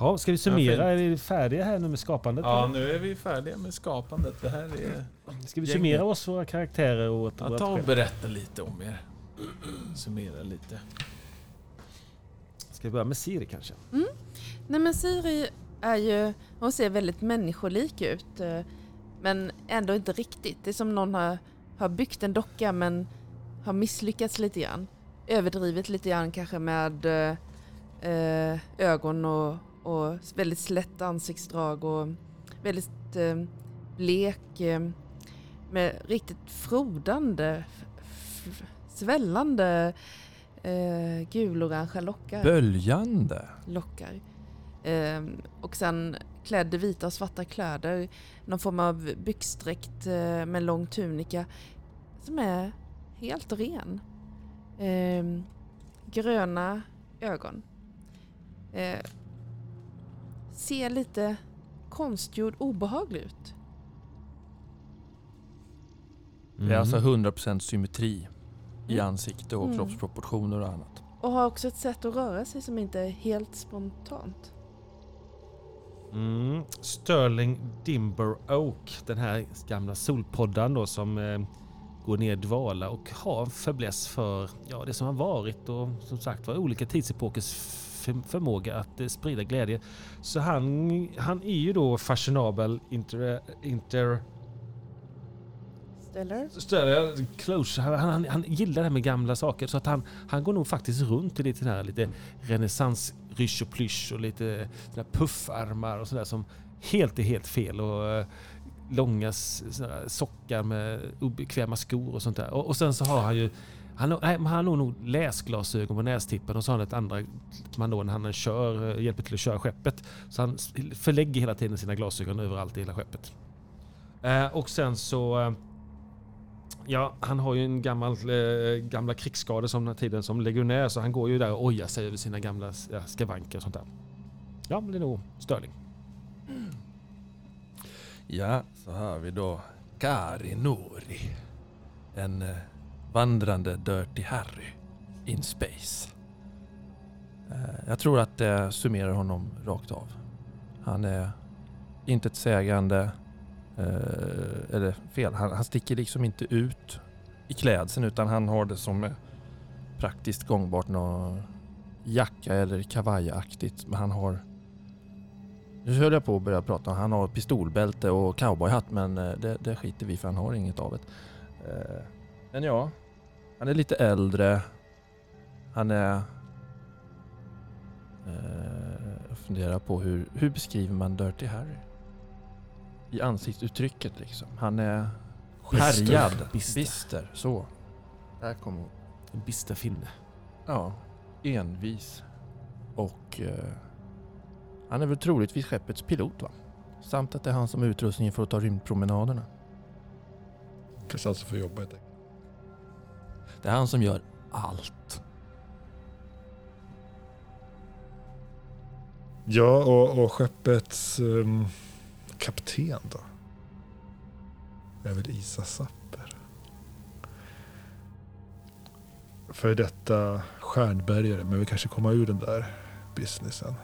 Ja, ska vi summera? Är vi färdiga här nu med skapandet? ja, nu är vi färdiga med skapandet. Det här är... Ska vi summera oss, våra karaktärer och vårt Ja, vårt ta och berätta lite om er. Summera lite. Ska vi börja med Siri kanske? Nej men Siri är ju, hon ser väldigt människolik ut. eh, Men ändå inte riktigt. Det är som någon har, har byggt en docka men har misslyckats lite grann. Överdrivit lite grann kanske med eh, eh, ögon och, och väldigt slätt ansiktsdrag och väldigt eh, blek eh, med riktigt frodande, svällande eh, gulorangea lockar Böljande. lockar. Ehm, och sen klädd i vita och svarta kläder. Någon form av byxdräkt eh, med lång tunika som är helt ren. Ehm, gröna ögon. Ser lite konstgjord obehaglig ut. Det är alltså 100% symmetri i Mm. ansikte och Mm. kroppsproportioner och annat. Och har också ett sätt att röra sig som inte är helt spontant. Mm. Sterling Dimber Oak, den här gamla solpoddan då som eh, går ner i dvala och har en fäbless för ja, det som har varit och som sagt var olika tidsepokers förmåga att eh, sprida glädje. Så han, han är ju då fashionabel inter, inter Stellar? Större close. Han, han, han gillar det här med gamla saker så att han, han går nog faktiskt runt i lite, här, lite renässans rysch och plysch och lite såna här puffarmar och sådär som helt är helt fel. Och eh, långa sockar med obekväma skor och sånt där. Och, och sen så har han ju han, har- nej, han har nog läsglasögon på nästippen och så har han ett andra man då när han kör, eh, hjälper till att köra skeppet. Så han förlägger hela tiden sina glasögon överallt i hela skeppet. Eh, och sen så eh, Ja, han har ju en gammal, eh, gamla krigsskador som den här tiden som legionär så han går ju där och ojar sig över sina gamla ja, skavanker och sånt där. Ja, men det är nog Störling. Ja, så har vi då Kari Nori. En eh, vandrande Dirty Harry in space. Eh, jag tror att det summerar honom rakt av. Han är intetsägande, sägande, eh, eller fel, han, han sticker liksom inte ut i klädseln utan han har det som praktiskt gångbart någon jacka eller kavajaktigt. Men han har nu höll jag på att börja prata han har pistolbälte och cowboyhatt men eh, det, det skiter vi för han har inget av det. Men ja, han är lite äldre. Han är... eh, Jag funderar på hur, hur beskriver man Dirty Harry? I ansiktsuttrycket liksom. Han är härjad, Bister. bister. Så. Där kom hon. En bister finne. Ja, envis. Och eh, han är väl troligtvis skeppets pilot va? Samt att det är han som har utrustningen för att ta rymdpromenaderna. Kanske alltså får jobba helt enkelt. Det är han som gör allt. Ja, och, och skeppets um, kapten då? är väl Isa Sapper. För detta stjärnbergare, men vi kanske komma ur den där businessen.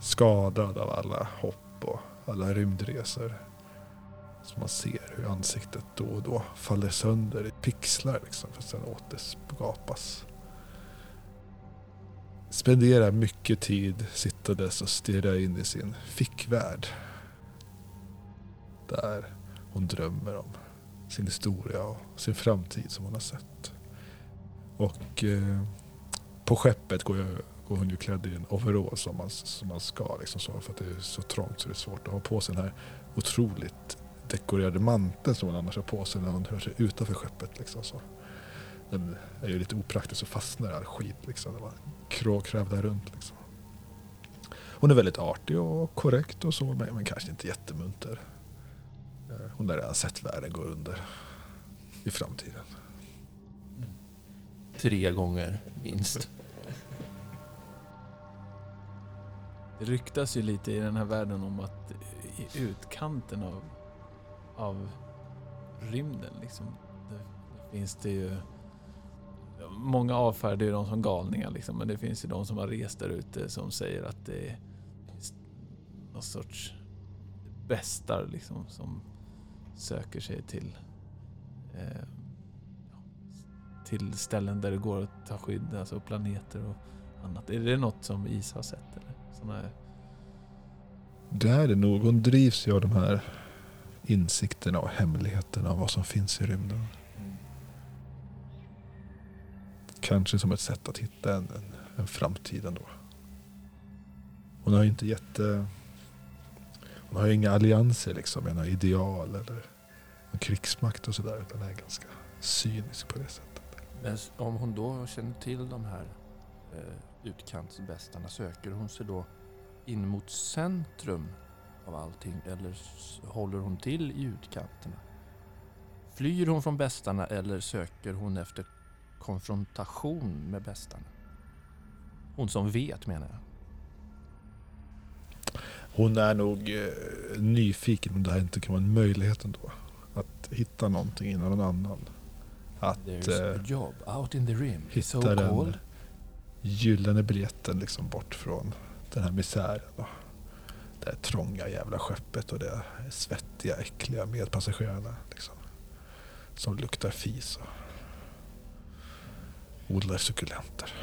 Skadad av alla hopp och alla rymdresor. Så man ser hur ansiktet då och då faller sönder i pixlar liksom för att sedan återskapas. Spenderar mycket tid sittandes och stirrar in i sin fickvärld. Där hon drömmer om sin historia och sin framtid som hon har sett. Och eh, på skeppet går, jag, går hon ju klädd i en overall som man, som man ska. Liksom så, för att det är så trångt så det är svårt att ha på sig den här otroligt dekorerade manteln som hon annars har på sig när hon rör sig utanför skeppet. Liksom så. Den är ju lite opraktisk och fastnar i all skit liksom. När man krå- krävlar runt liksom. Hon är väldigt artig och korrekt och så, men, men kanske inte jättemunter. Eh, Hon har redan sett världen gå under i framtiden. Tre gånger minst. Det ryktas ju lite i den här världen om att i utkanten av, av rymden liksom, det, det finns det ju... Många avfärdar ju dem som galningar liksom, men det finns ju de som har rest där ute som säger att det är någon sorts bästar liksom som söker sig till eh, till ställen där det går att ta skydd, alltså planeter och annat. Är det något som Is har sett? Eller? Såna här, Det är det nog. Hon drivs ju av de här insikterna och hemligheterna av vad som finns i rymden. Kanske som ett sätt att hitta en, en, en framtid ändå. Hon har ju inte jätte... Hon har ju inga allianser liksom, med några ideal eller någon krigsmakt och sådär. Utan är ganska cynisk på det sättet. Men om hon då känner till de här eh, utkantsbästarna, söker hon sig då in mot centrum av allting eller håller hon till i utkanterna? Flyr hon från bästarna eller söker hon efter konfrontation med bästarna? Hon som vet menar jag. Hon är nog eh, nyfiken om det här inte kan vara en möjlighet ändå. Att hitta någonting innan någon annan. Att eh, job out in the rim. So hitta den called. gyllene biljetten liksom bort från den här misären. Och det här trånga jävla skeppet och det svettiga, äckliga medpassagerarna. Liksom, som luktar fis och odlar suckulenter.